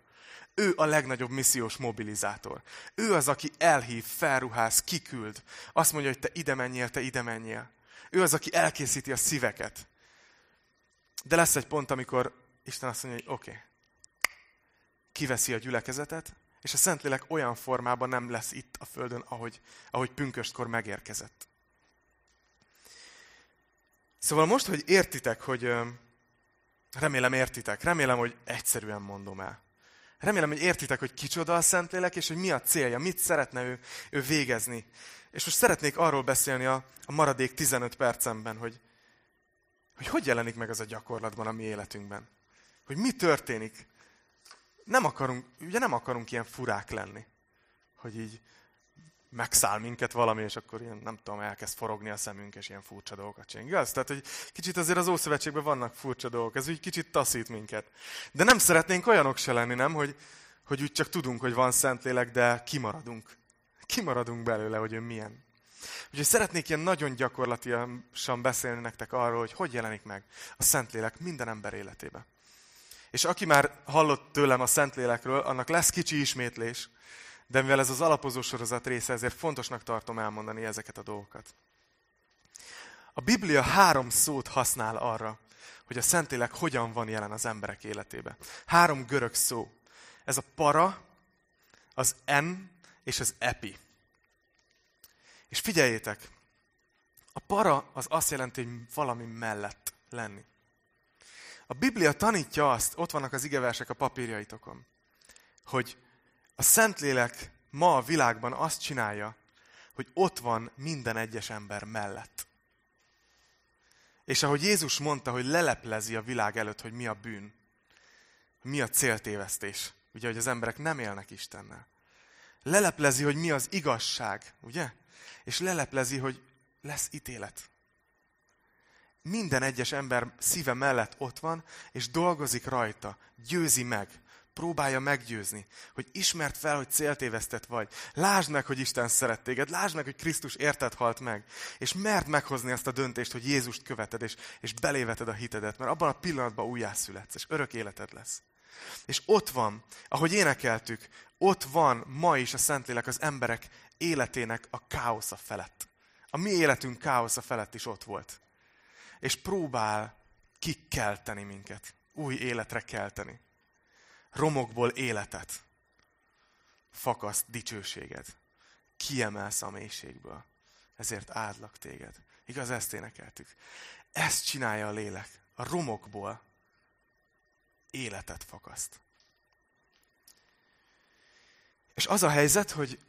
Ő a legnagyobb missziós mobilizátor. Ő az, aki elhív, felruház, kiküld. Azt mondja, hogy te ide menjél, te ide menjél. Ő az, aki elkészíti a szíveket. De lesz egy pont, amikor Isten azt mondja, hogy oké, okay, kiveszi a gyülekezetet, és a Szentlélek olyan formában nem lesz itt a Földön, ahogy, ahogy pünköstkor megérkezett. Szóval most, hogy értitek, hogy remélem értitek, remélem, hogy egyszerűen mondom el. Remélem, hogy értitek, hogy kicsoda a Szentlélek, és hogy mi a célja, mit szeretne ő, ő végezni. És most szeretnék arról beszélni a, a maradék 15 percemben, hogy, hogy hogy jelenik meg ez a gyakorlatban a mi életünkben. Hogy mi történik nem akarunk, ugye nem akarunk ilyen furák lenni, hogy így megszáll minket valami, és akkor ilyen, nem tudom, elkezd forogni a szemünk, és ilyen furcsa dolgokat csinálunk. Igaz? Tehát, hogy kicsit azért az Ószövetségben vannak furcsa dolgok, ez úgy kicsit taszít minket. De nem szeretnénk olyanok se lenni, nem? Hogy, hogy úgy csak tudunk, hogy van Szentlélek, de kimaradunk. Kimaradunk belőle, hogy ő milyen. Úgyhogy szeretnék ilyen nagyon gyakorlatilag beszélni nektek arról, hogy hogy jelenik meg a Szentlélek minden ember életébe. És aki már hallott tőlem a Szentlélekről, annak lesz kicsi ismétlés, de mivel ez az alapozó sorozat része, ezért fontosnak tartom elmondani ezeket a dolgokat. A Biblia három szót használ arra, hogy a Szentlélek hogyan van jelen az emberek életébe. Három görög szó. Ez a para, az en és az epi. És figyeljétek, a para az azt jelenti, hogy valami mellett lenni. A Biblia tanítja azt, ott vannak az igeversek a papírjaitokon, hogy a Szentlélek ma a világban azt csinálja, hogy ott van minden egyes ember mellett. És ahogy Jézus mondta, hogy leleplezi a világ előtt, hogy mi a bűn, mi a céltévesztés, ugye, hogy az emberek nem élnek Istennel. Leleplezi, hogy mi az igazság, ugye? És leleplezi, hogy lesz ítélet. Minden egyes ember szíve mellett ott van, és dolgozik rajta, győzi meg, próbálja meggyőzni, hogy ismert fel, hogy céltévesztett vagy. Lásd meg, hogy Isten szeret téged, lásd meg, hogy Krisztus érted halt meg, és mert meghozni azt a döntést, hogy Jézust követed, és, és beléveted a hitedet, mert abban a pillanatban újjászületsz, és örök életed lesz. És ott van, ahogy énekeltük, ott van ma is a Szentlélek az emberek életének a káosza felett. A mi életünk káosza felett is ott volt. És próbál kikelteni minket, új életre kelteni romokból életet. Fakaszt dicsőséged. Kiemelsz a mélységből. Ezért áldlak téged. Igaz, ezt énekeltük. Ezt csinálja a lélek. A romokból életet fakaszt. És az a helyzet, hogy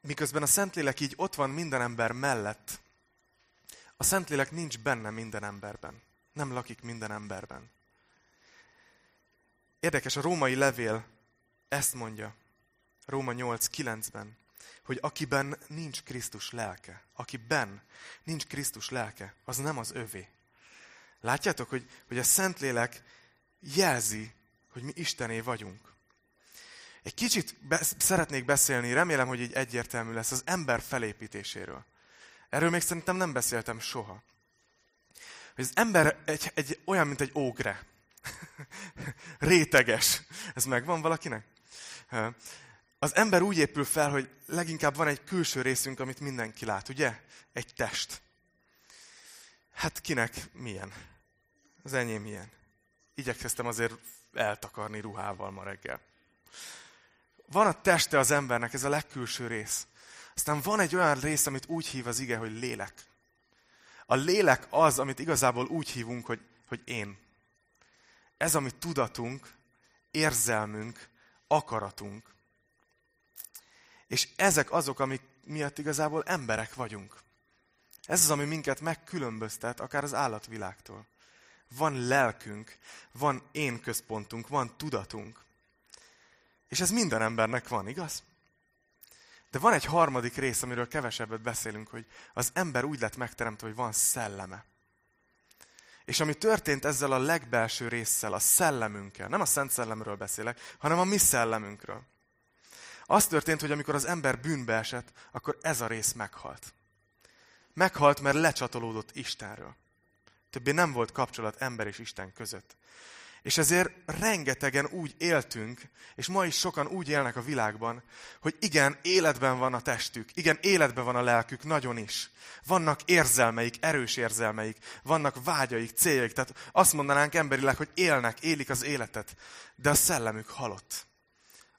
miközben a Szentlélek így ott van minden ember mellett, a Szentlélek nincs benne minden emberben. Nem lakik minden emberben. Érdekes, a római levél ezt mondja, Róma 8.9-ben, hogy akiben nincs Krisztus lelke, akiben nincs Krisztus lelke, az nem az övé. Látjátok, hogy, hogy a Szentlélek jelzi, hogy mi Istené vagyunk. Egy kicsit be, szeretnék beszélni, remélem, hogy így egyértelmű lesz, az ember felépítéséről. Erről még szerintem nem beszéltem soha. Hogy az ember egy, egy, olyan, mint egy ógre. Réteges. Ez megvan valakinek? Az ember úgy épül fel, hogy leginkább van egy külső részünk, amit mindenki lát, ugye? Egy test. Hát kinek milyen? Az enyém milyen. Igyekeztem azért eltakarni ruhával ma reggel. Van a teste az embernek, ez a legkülső rész. Aztán van egy olyan rész, amit úgy hív az ige, hogy lélek. A lélek az, amit igazából úgy hívunk, hogy, hogy én ez a mi tudatunk, érzelmünk, akaratunk. És ezek azok, amik miatt igazából emberek vagyunk. Ez az, ami minket megkülönböztet, akár az állatvilágtól. Van lelkünk, van én központunk, van tudatunk. És ez minden embernek van, igaz? De van egy harmadik rész, amiről kevesebbet beszélünk, hogy az ember úgy lett megteremtve, hogy van szelleme. És ami történt ezzel a legbelső résszel, a szellemünkkel, nem a Szent Szellemről beszélek, hanem a mi szellemünkről. Az történt, hogy amikor az ember bűnbe esett, akkor ez a rész meghalt. Meghalt, mert lecsatolódott Istenről. Többé nem volt kapcsolat ember és Isten között. És ezért rengetegen úgy éltünk, és ma is sokan úgy élnek a világban, hogy igen, életben van a testük, igen, életben van a lelkük, nagyon is. Vannak érzelmeik, erős érzelmeik, vannak vágyaik, céljaik, tehát azt mondanánk emberileg, hogy élnek, élik az életet, de a szellemük halott.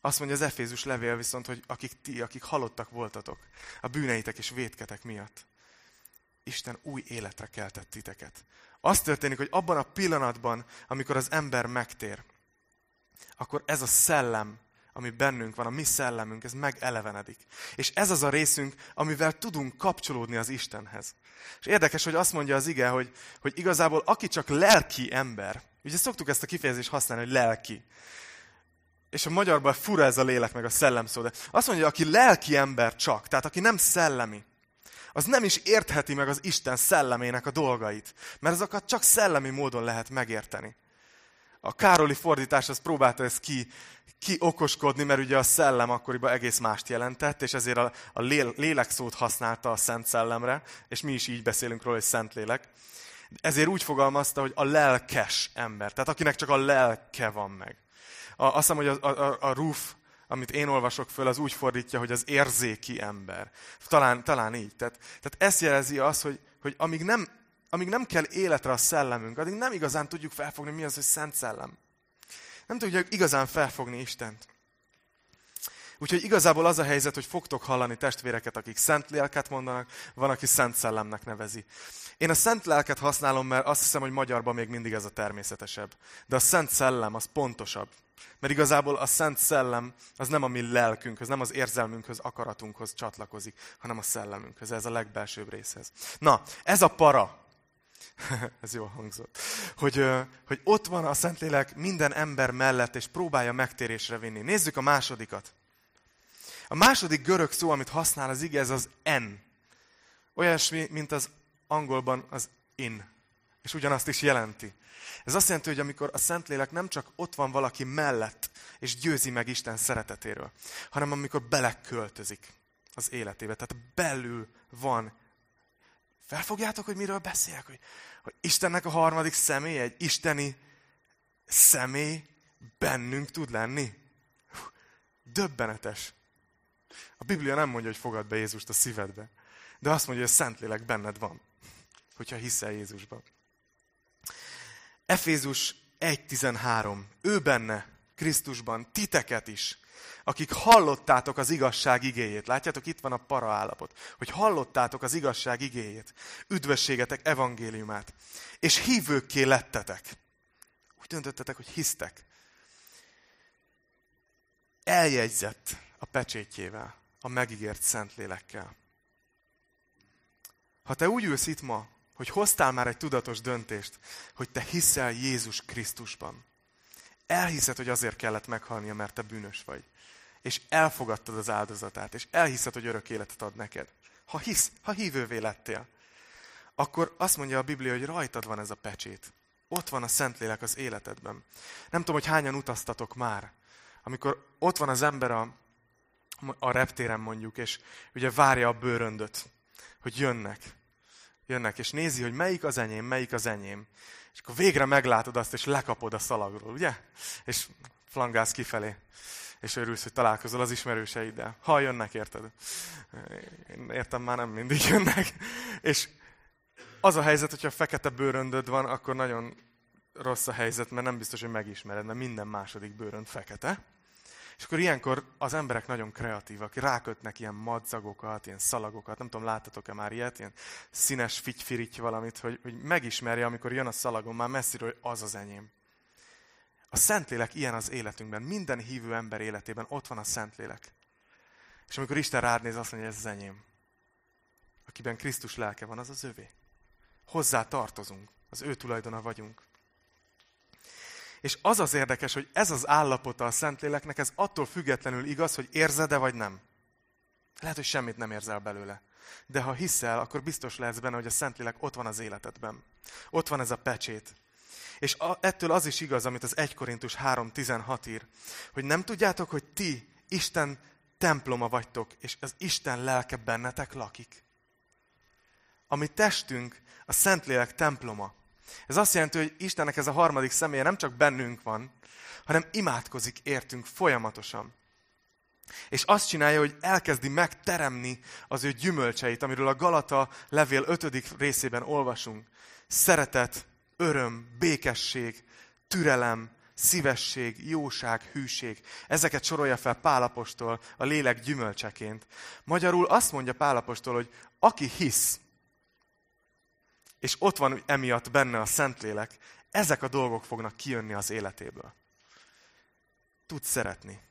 Azt mondja az Efézus levél viszont, hogy akik ti, akik halottak voltatok, a bűneitek és vétketek miatt. Isten új életre keltett titeket. Az történik, hogy abban a pillanatban, amikor az ember megtér, akkor ez a szellem, ami bennünk van, a mi szellemünk, ez megelevenedik. És ez az a részünk, amivel tudunk kapcsolódni az Istenhez. És érdekes, hogy azt mondja az ige, hogy, hogy igazából aki csak lelki ember, ugye szoktuk ezt a kifejezést használni, hogy lelki. És a magyarban fura ez a lélek meg a szellem szó, de azt mondja, aki lelki ember csak, tehát aki nem szellemi, az nem is értheti meg az Isten szellemének a dolgait, mert azokat csak szellemi módon lehet megérteni. A Károli fordítás az próbálta ezt ki, ki okoskodni, mert ugye a szellem akkoriban egész mást jelentett, és ezért a, a lélek szót használta a szent szellemre, és mi is így beszélünk róla, hogy szent lélek. Ezért úgy fogalmazta, hogy a lelkes ember, tehát akinek csak a lelke van meg. A, azt hiszem, hogy a, a, a Ruf amit én olvasok föl, az úgy fordítja, hogy az érzéki ember. Talán, talán így. Tehát, tehát ezt jelzi az, hogy, hogy amíg nem amíg nem kell életre a szellemünk, addig nem igazán tudjuk felfogni, mi az, hogy Szent Szellem. Nem tudjuk igazán felfogni Istent. Úgyhogy igazából az a helyzet, hogy fogtok hallani testvéreket, akik szent lelket mondanak, van, aki szent szellemnek nevezi. Én a szent lelket használom, mert azt hiszem, hogy magyarban még mindig ez a természetesebb. De a szent szellem az pontosabb. Mert igazából a szent szellem az nem a mi lelkünkhöz, nem az érzelmünkhöz, akaratunkhoz csatlakozik, hanem a szellemünkhöz. Ez a legbelsőbb részhez. Na, ez a para, ez jól hangzott, hogy, hogy ott van a Szentlélek minden ember mellett, és próbálja megtérésre vinni. Nézzük a másodikat. A második görög szó, amit használ az ige, ez az en. Olyasmi, mint az angolban az in. És ugyanazt is jelenti. Ez azt jelenti, hogy amikor a Szentlélek nem csak ott van valaki mellett, és győzi meg Isten szeretetéről, hanem amikor beleköltözik az életébe. Tehát belül van. Felfogjátok, hogy miről beszélek? Hogy, hogy Istennek a harmadik személy, egy isteni személy bennünk tud lenni. Döbbenetes. A Biblia nem mondja, hogy fogad be Jézust a szívedbe, de azt mondja, hogy a Szentlélek benned van, hogyha hiszel Jézusban. Efézus 1.13. Ő benne, Krisztusban, titeket is, akik hallottátok az igazság igéjét. Látjátok, itt van a para állapot, hogy hallottátok az igazság igéjét, üdvösségetek evangéliumát, és hívőkké lettetek. Úgy döntöttetek, hogy hisztek. Eljegyzett a pecsétjével a megígért Szentlélekkel. Ha te úgy ülsz itt ma, hogy hoztál már egy tudatos döntést, hogy te hiszel Jézus Krisztusban, elhiszed, hogy azért kellett meghalnia, mert te bűnös vagy, és elfogadtad az áldozatát, és elhiszed, hogy örök életet ad neked. Ha hisz, ha hívővé lettél, akkor azt mondja a Biblia, hogy rajtad van ez a pecsét. Ott van a Szentlélek az életedben. Nem tudom, hogy hányan utaztatok már. Amikor ott van az ember a, a reptéren mondjuk, és ugye várja a bőröndöt, hogy jönnek. Jönnek, és nézi, hogy melyik az enyém, melyik az enyém. És akkor végre meglátod azt, és lekapod a szalagról, ugye? És flangálsz kifelé. És örülsz, hogy találkozol az ismerőseiddel. Ha jönnek, érted? Én értem, már nem mindig jönnek. És az a helyzet, hogyha fekete bőröndöd van, akkor nagyon rossz a helyzet, mert nem biztos, hogy megismered, mert minden második bőrönd fekete. És akkor ilyenkor az emberek nagyon kreatívak, rákötnek ilyen madzagokat, ilyen szalagokat, nem tudom, láttatok-e már ilyet, ilyen színes figyfirigy valamit, hogy, hogy megismerje, amikor jön a szalagon már messziről, hogy az az enyém. A Szentlélek ilyen az életünkben, minden hívő ember életében ott van a Szentlélek. És amikor Isten rád néz, azt mondja, hogy ez az enyém. Akiben Krisztus lelke van, az az övé. Hozzá tartozunk, az ő tulajdona vagyunk. És az az érdekes, hogy ez az állapota a Szentléleknek, ez attól függetlenül igaz, hogy érzed-e vagy nem. Lehet, hogy semmit nem érzel belőle. De ha hiszel, akkor biztos lehetsz benne, hogy a Szentlélek ott van az életedben. Ott van ez a pecsét. És a, ettől az is igaz, amit az 1 Korintus 3.16 ír, hogy nem tudjátok, hogy ti Isten temploma vagytok, és az Isten lelke bennetek lakik. A mi testünk a Szentlélek temploma. Ez azt jelenti, hogy Istennek ez a harmadik személye nem csak bennünk van, hanem imádkozik értünk folyamatosan. És azt csinálja, hogy elkezdi megteremni az ő gyümölcseit, amiről a Galata levél 5. részében olvasunk. Szeretet, öröm, békesség, türelem, szívesség, jóság, hűség. Ezeket sorolja fel Pálapostól a lélek gyümölcseként. Magyarul azt mondja Pálapostól, hogy aki hisz, és ott van emiatt benne a Szentlélek, ezek a dolgok fognak kijönni az életéből. Tud szeretni.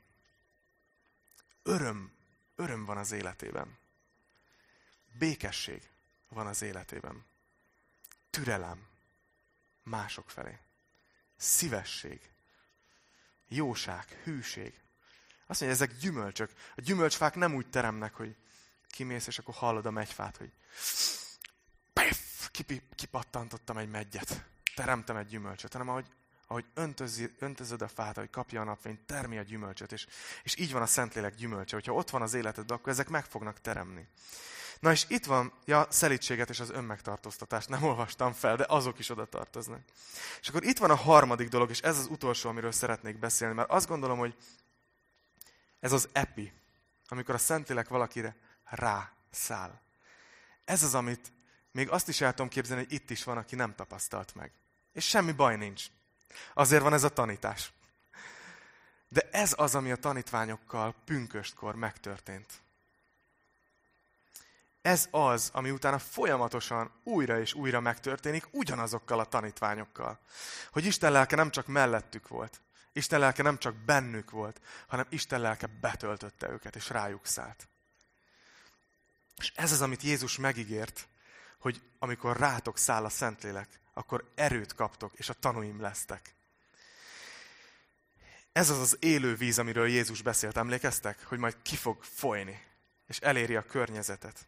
Öröm, öröm van az életében. Békesség van az életében. Türelem mások felé. Szívesség. Jóság, hűség. Azt mondja, ezek gyümölcsök. A gyümölcsfák nem úgy teremnek, hogy kimész, és akkor hallod a megyfát, hogy kipattantottam egy meggyet, teremtem egy gyümölcsöt, hanem ahogy, ahogy öntözi, öntözöd a fát, ahogy kapja a napfényt, termi a gyümölcsöt, és, és így van a Szentlélek gyümölcse. Hogyha ott van az életedben, akkor ezek meg fognak teremni. Na és itt van, ja, szelítséget és az önmegtartóztatást nem olvastam fel, de azok is oda tartoznak. És akkor itt van a harmadik dolog, és ez az utolsó, amiről szeretnék beszélni, mert azt gondolom, hogy ez az epi, amikor a Szentlélek valakire rászáll. Ez az, amit még azt is el tudom képzelni, hogy itt is van, aki nem tapasztalt meg. És semmi baj nincs. Azért van ez a tanítás. De ez az, ami a tanítványokkal pünköstkor megtörtént. Ez az, ami utána folyamatosan újra és újra megtörténik ugyanazokkal a tanítványokkal. Hogy Isten lelke nem csak mellettük volt, Isten lelke nem csak bennük volt, hanem Isten lelke betöltötte őket, és rájuk szállt. És ez az, amit Jézus megígért, hogy amikor rátok száll a Szentlélek, akkor erőt kaptok, és a tanúim lesztek. Ez az az élő víz, amiről Jézus beszélt, emlékeztek? Hogy majd ki fog folyni, és eléri a környezetet.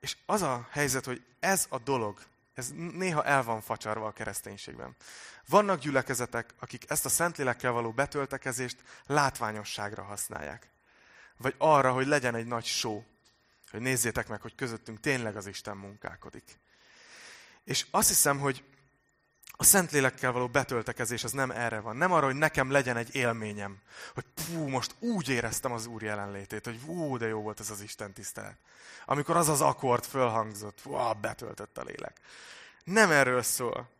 És az a helyzet, hogy ez a dolog, ez néha el van facsarva a kereszténységben. Vannak gyülekezetek, akik ezt a Szentlélekkel való betöltekezést látványosságra használják. Vagy arra, hogy legyen egy nagy só. Hogy nézzétek meg, hogy közöttünk tényleg az Isten munkálkodik. És azt hiszem, hogy a Szentlélekkel való betöltekezés az nem erre van. Nem arra, hogy nekem legyen egy élményem. Hogy pú, most úgy éreztem az Úr jelenlétét, hogy hú, de jó volt ez az Isten tisztelet. Amikor az az akkord fölhangzott, hú, betöltött a lélek. Nem erről szól.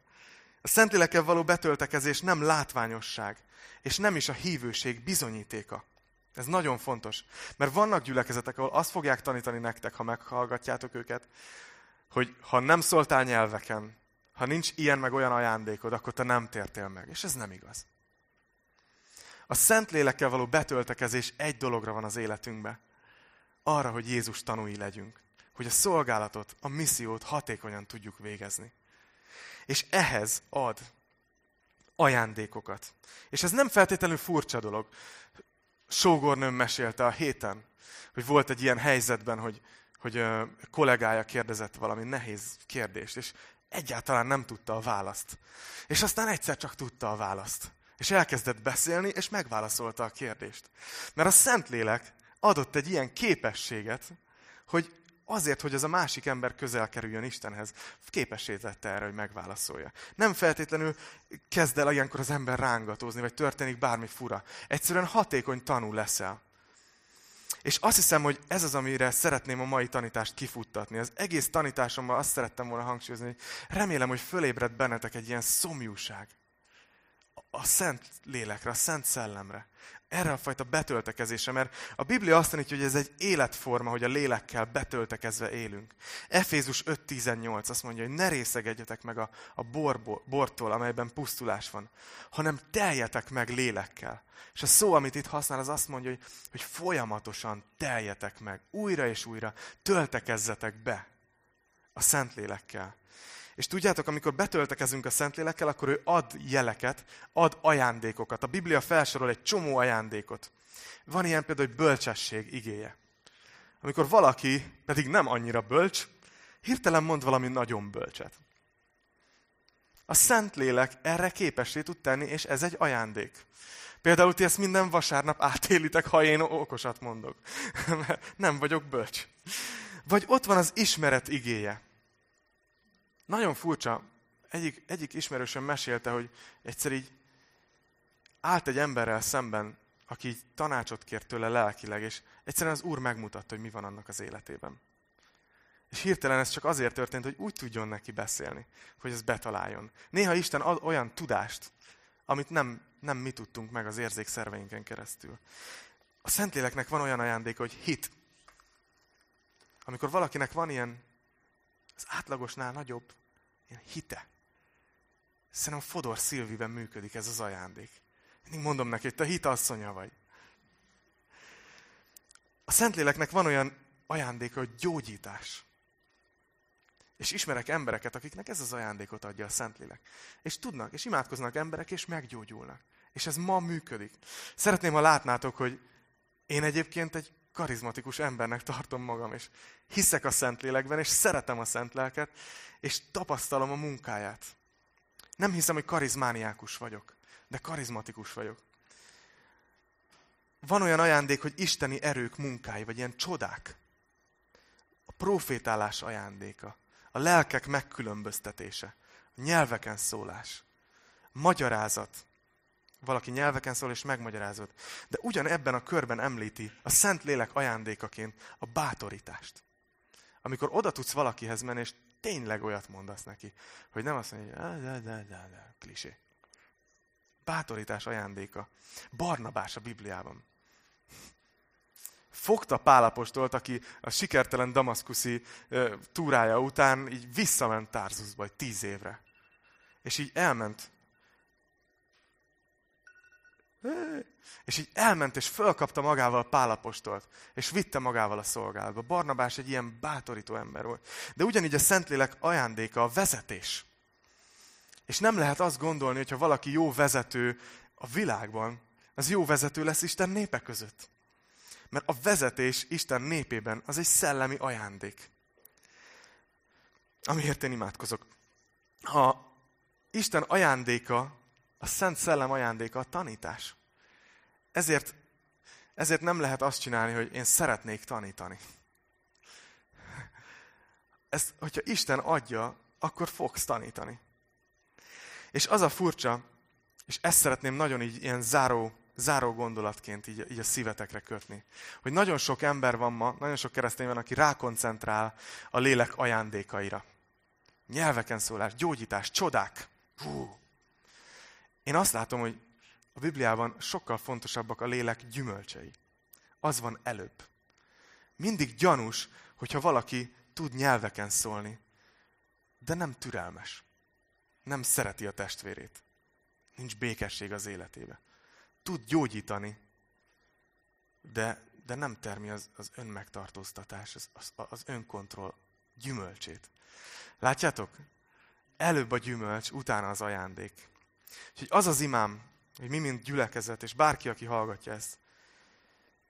A Szentlélekkel való betöltekezés nem látványosság, és nem is a hívőség bizonyítéka. Ez nagyon fontos. Mert vannak gyülekezetek, ahol azt fogják tanítani nektek, ha meghallgatjátok őket, hogy ha nem szóltál nyelveken, ha nincs ilyen meg olyan ajándékod, akkor te nem tértél meg. És ez nem igaz. A szent lélekkel való betöltekezés egy dologra van az életünkbe. Arra, hogy Jézus tanúi legyünk. Hogy a szolgálatot, a missziót hatékonyan tudjuk végezni. És ehhez ad ajándékokat. És ez nem feltétlenül furcsa dolog. Sógornőm mesélte a héten, hogy volt egy ilyen helyzetben, hogy, hogy kollégája kérdezett valami nehéz kérdést, és egyáltalán nem tudta a választ. És aztán egyszer csak tudta a választ. És elkezdett beszélni, és megválaszolta a kérdést. Mert a Szentlélek adott egy ilyen képességet, hogy azért, hogy az a másik ember közel kerüljön Istenhez, képessé tette erre, hogy megválaszolja. Nem feltétlenül kezd el ilyenkor az ember rángatózni, vagy történik bármi fura. Egyszerűen hatékony tanul leszel. És azt hiszem, hogy ez az, amire szeretném a mai tanítást kifuttatni. Az egész tanításomban azt szerettem volna hangsúlyozni, hogy remélem, hogy fölébred bennetek egy ilyen szomjúság a Szent Lélekre, a Szent Szellemre. Erre a fajta betöltekezése, mert a Biblia azt tanítja, hogy ez egy életforma, hogy a lélekkel betöltekezve élünk. Efézus 5.18 azt mondja, hogy ne részegedjetek meg a, a borból, bortól, amelyben pusztulás van, hanem teljetek meg lélekkel. És a szó, amit itt használ, az azt mondja, hogy, hogy folyamatosan teljetek meg, újra és újra, töltekezzetek be a Szentlélekkel. És tudjátok, amikor betöltekezünk a Szentlélekkel, akkor ő ad jeleket, ad ajándékokat. A Biblia felsorol egy csomó ajándékot. Van ilyen például, hogy bölcsesség igéje. Amikor valaki pedig nem annyira bölcs, hirtelen mond valami nagyon bölcset. A Szentlélek erre képessé tud tenni, és ez egy ajándék. Például ti ezt minden vasárnap átélitek, ha én okosat mondok. nem vagyok bölcs. Vagy ott van az ismeret igéje. Nagyon furcsa. Egyik, egyik ismerősöm mesélte, hogy egyszer így állt egy emberrel szemben, aki így tanácsot kért tőle lelkileg, és egyszerűen az Úr megmutatta, hogy mi van annak az életében. És hirtelen ez csak azért történt, hogy úgy tudjon neki beszélni, hogy ez betaláljon. Néha Isten ad olyan tudást, amit nem, nem mi tudtunk meg az érzékszerveinken keresztül. A Szentléleknek van olyan ajándéka, hogy hit. Amikor valakinek van ilyen az átlagosnál nagyobb ilyen hite. Szerintem Fodor Szilviben működik ez az ajándék. Mindig mondom neki, hogy te hitasszonya vagy. A Szentléleknek van olyan ajándéka, hogy gyógyítás. És ismerek embereket, akiknek ez az ajándékot adja a Szentlélek. És tudnak, és imádkoznak emberek, és meggyógyulnak. És ez ma működik. Szeretném, ha látnátok, hogy én egyébként egy karizmatikus embernek tartom magam, és hiszek a Szentlélekben, és szeretem a Szent Lelket, és tapasztalom a munkáját. Nem hiszem, hogy karizmániákus vagyok, de karizmatikus vagyok. Van olyan ajándék, hogy isteni erők munkái, vagy ilyen csodák. A profétálás ajándéka, a lelkek megkülönböztetése, a nyelveken szólás, magyarázat, valaki nyelveken szól és megmagyarázod. De ugyan ebben a körben említi a Szent Lélek ajándékaként a bátorítást. amikor oda tudsz valakihez menni, és tényleg olyat mondasz neki, hogy nem azt mondja, hogy de, de, de, de, klisé. Bátorítás ajándéka. Barnabás a Bibliában. Fogta Pálapostolt, aki a sikertelen damaszkuszi túrája után így visszament Tarsusba egy tíz évre. És így elment és így elment, és fölkapta magával Pálapostolt, és vitte magával a szolgálatba. Barnabás egy ilyen bátorító ember volt. De ugyanígy a Szentlélek ajándéka a vezetés. És nem lehet azt gondolni, hogy ha valaki jó vezető a világban, az jó vezető lesz Isten népe között. Mert a vezetés Isten népében az egy szellemi ajándék. Amiért én imádkozok. Ha Isten ajándéka a Szent Szellem ajándéka a tanítás. Ezért, ezért nem lehet azt csinálni, hogy én szeretnék tanítani. Ezt, hogyha Isten adja, akkor fogsz tanítani. És az a furcsa, és ezt szeretném nagyon így ilyen záró, záró gondolatként így, így a szívetekre kötni. Hogy nagyon sok ember van ma, nagyon sok keresztény van, aki rákoncentrál a lélek ajándékaira. Nyelveken szólás, gyógyítás, csodák. Hú, én azt látom, hogy a Bibliában sokkal fontosabbak a lélek gyümölcsei. Az van előbb. Mindig gyanús, hogyha valaki tud nyelveken szólni, de nem türelmes. Nem szereti a testvérét. Nincs békesség az életébe. Tud gyógyítani, de, de nem termi az, az önmegtartóztatás, az, az, az önkontroll gyümölcsét. Látjátok? Előbb a gyümölcs, utána az ajándék. Úgyhogy az az imám, hogy mi, mint gyülekezet, és bárki, aki hallgatja ezt,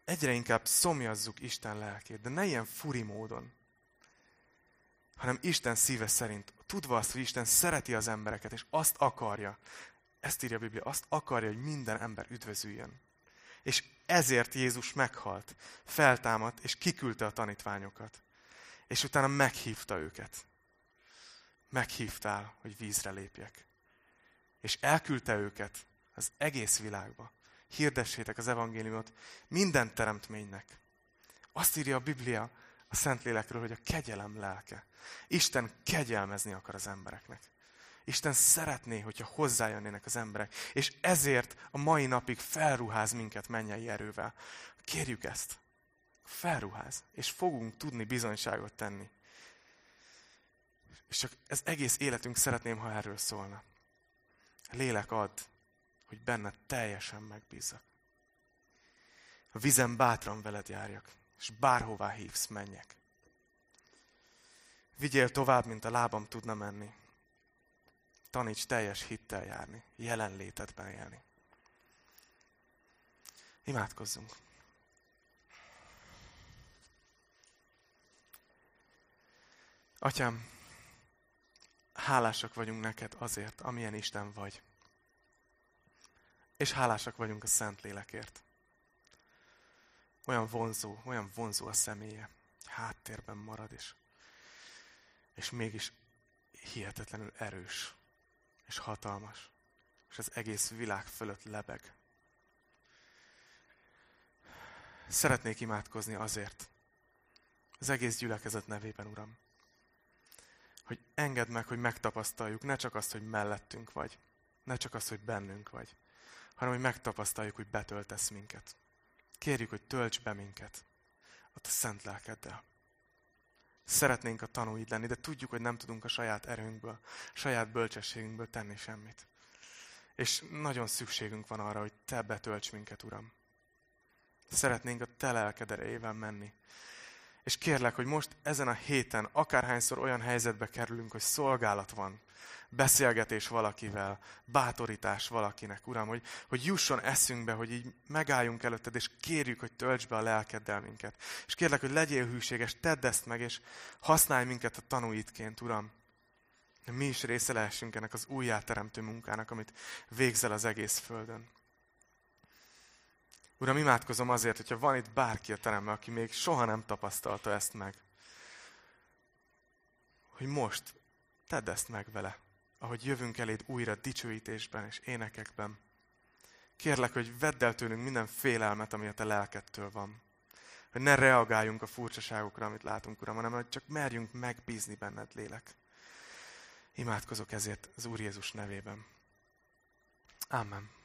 egyre inkább szomjazzuk Isten lelkét, de ne ilyen furi módon, hanem Isten szíve szerint, tudva azt, hogy Isten szereti az embereket, és azt akarja, ezt írja a Biblia, azt akarja, hogy minden ember üdvözüljön. És ezért Jézus meghalt, feltámadt, és kiküldte a tanítványokat. És utána meghívta őket. Meghívtál, hogy vízre lépjek és elküldte őket az egész világba. Hirdessétek az evangéliumot minden teremtménynek. Azt írja a Biblia a Szentlélekről, hogy a kegyelem lelke. Isten kegyelmezni akar az embereknek. Isten szeretné, hogyha hozzájönnének az emberek, és ezért a mai napig felruház minket mennyei erővel. Kérjük ezt. Felruház, és fogunk tudni bizonyságot tenni. És csak ez egész életünk szeretném, ha erről szólna. Lélek ad, hogy benne teljesen megbízzak. A vizen bátran veled járjak, és bárhová hívsz, menjek. Vigyél tovább, mint a lábam tudna menni. Taníts teljes hittel járni, jelenlétedben élni. Imádkozzunk. Atyám, hálásak vagyunk neked azért, amilyen Isten vagy. És hálásak vagyunk a Szentlélekért. Olyan vonzó, olyan vonzó a személye. Háttérben marad is. És mégis hihetetlenül erős. És hatalmas. És az egész világ fölött lebeg. Szeretnék imádkozni azért, az egész gyülekezet nevében, Uram, hogy engedd meg, hogy megtapasztaljuk ne csak azt, hogy mellettünk vagy, ne csak azt, hogy bennünk vagy, hanem hogy megtapasztaljuk, hogy betöltesz minket. Kérjük, hogy tölts be minket a szent lelkeddel. Szeretnénk a tanúid lenni, de tudjuk, hogy nem tudunk a saját erőnkből, saját bölcsességünkből tenni semmit. És nagyon szükségünk van arra, hogy Te betölts minket, Uram. Szeretnénk a Te lelked erejével menni. És kérlek, hogy most ezen a héten akárhányszor olyan helyzetbe kerülünk, hogy szolgálat van, beszélgetés valakivel, bátorítás valakinek, Uram, hogy, hogy jusson eszünkbe, hogy így megálljunk előtted, és kérjük, hogy tölts be a lelkeddel minket. És kérlek, hogy legyél hűséges, tedd ezt meg, és használj minket a tanúitként, Uram. Mi is része lehessünk ennek az újjáteremtő munkának, amit végzel az egész földön. Uram, imádkozom azért, hogyha van itt bárki a teremben, aki még soha nem tapasztalta ezt meg, hogy most tedd ezt meg vele, ahogy jövünk eléd újra dicsőítésben és énekekben. Kérlek, hogy vedd el tőlünk minden félelmet, ami a te lelkettől van. hogy ne reagáljunk a furcsaságokra, amit látunk, Uram, hanem hogy csak merjünk megbízni benned, lélek. Imádkozok ezért az Úr Jézus nevében. Amen.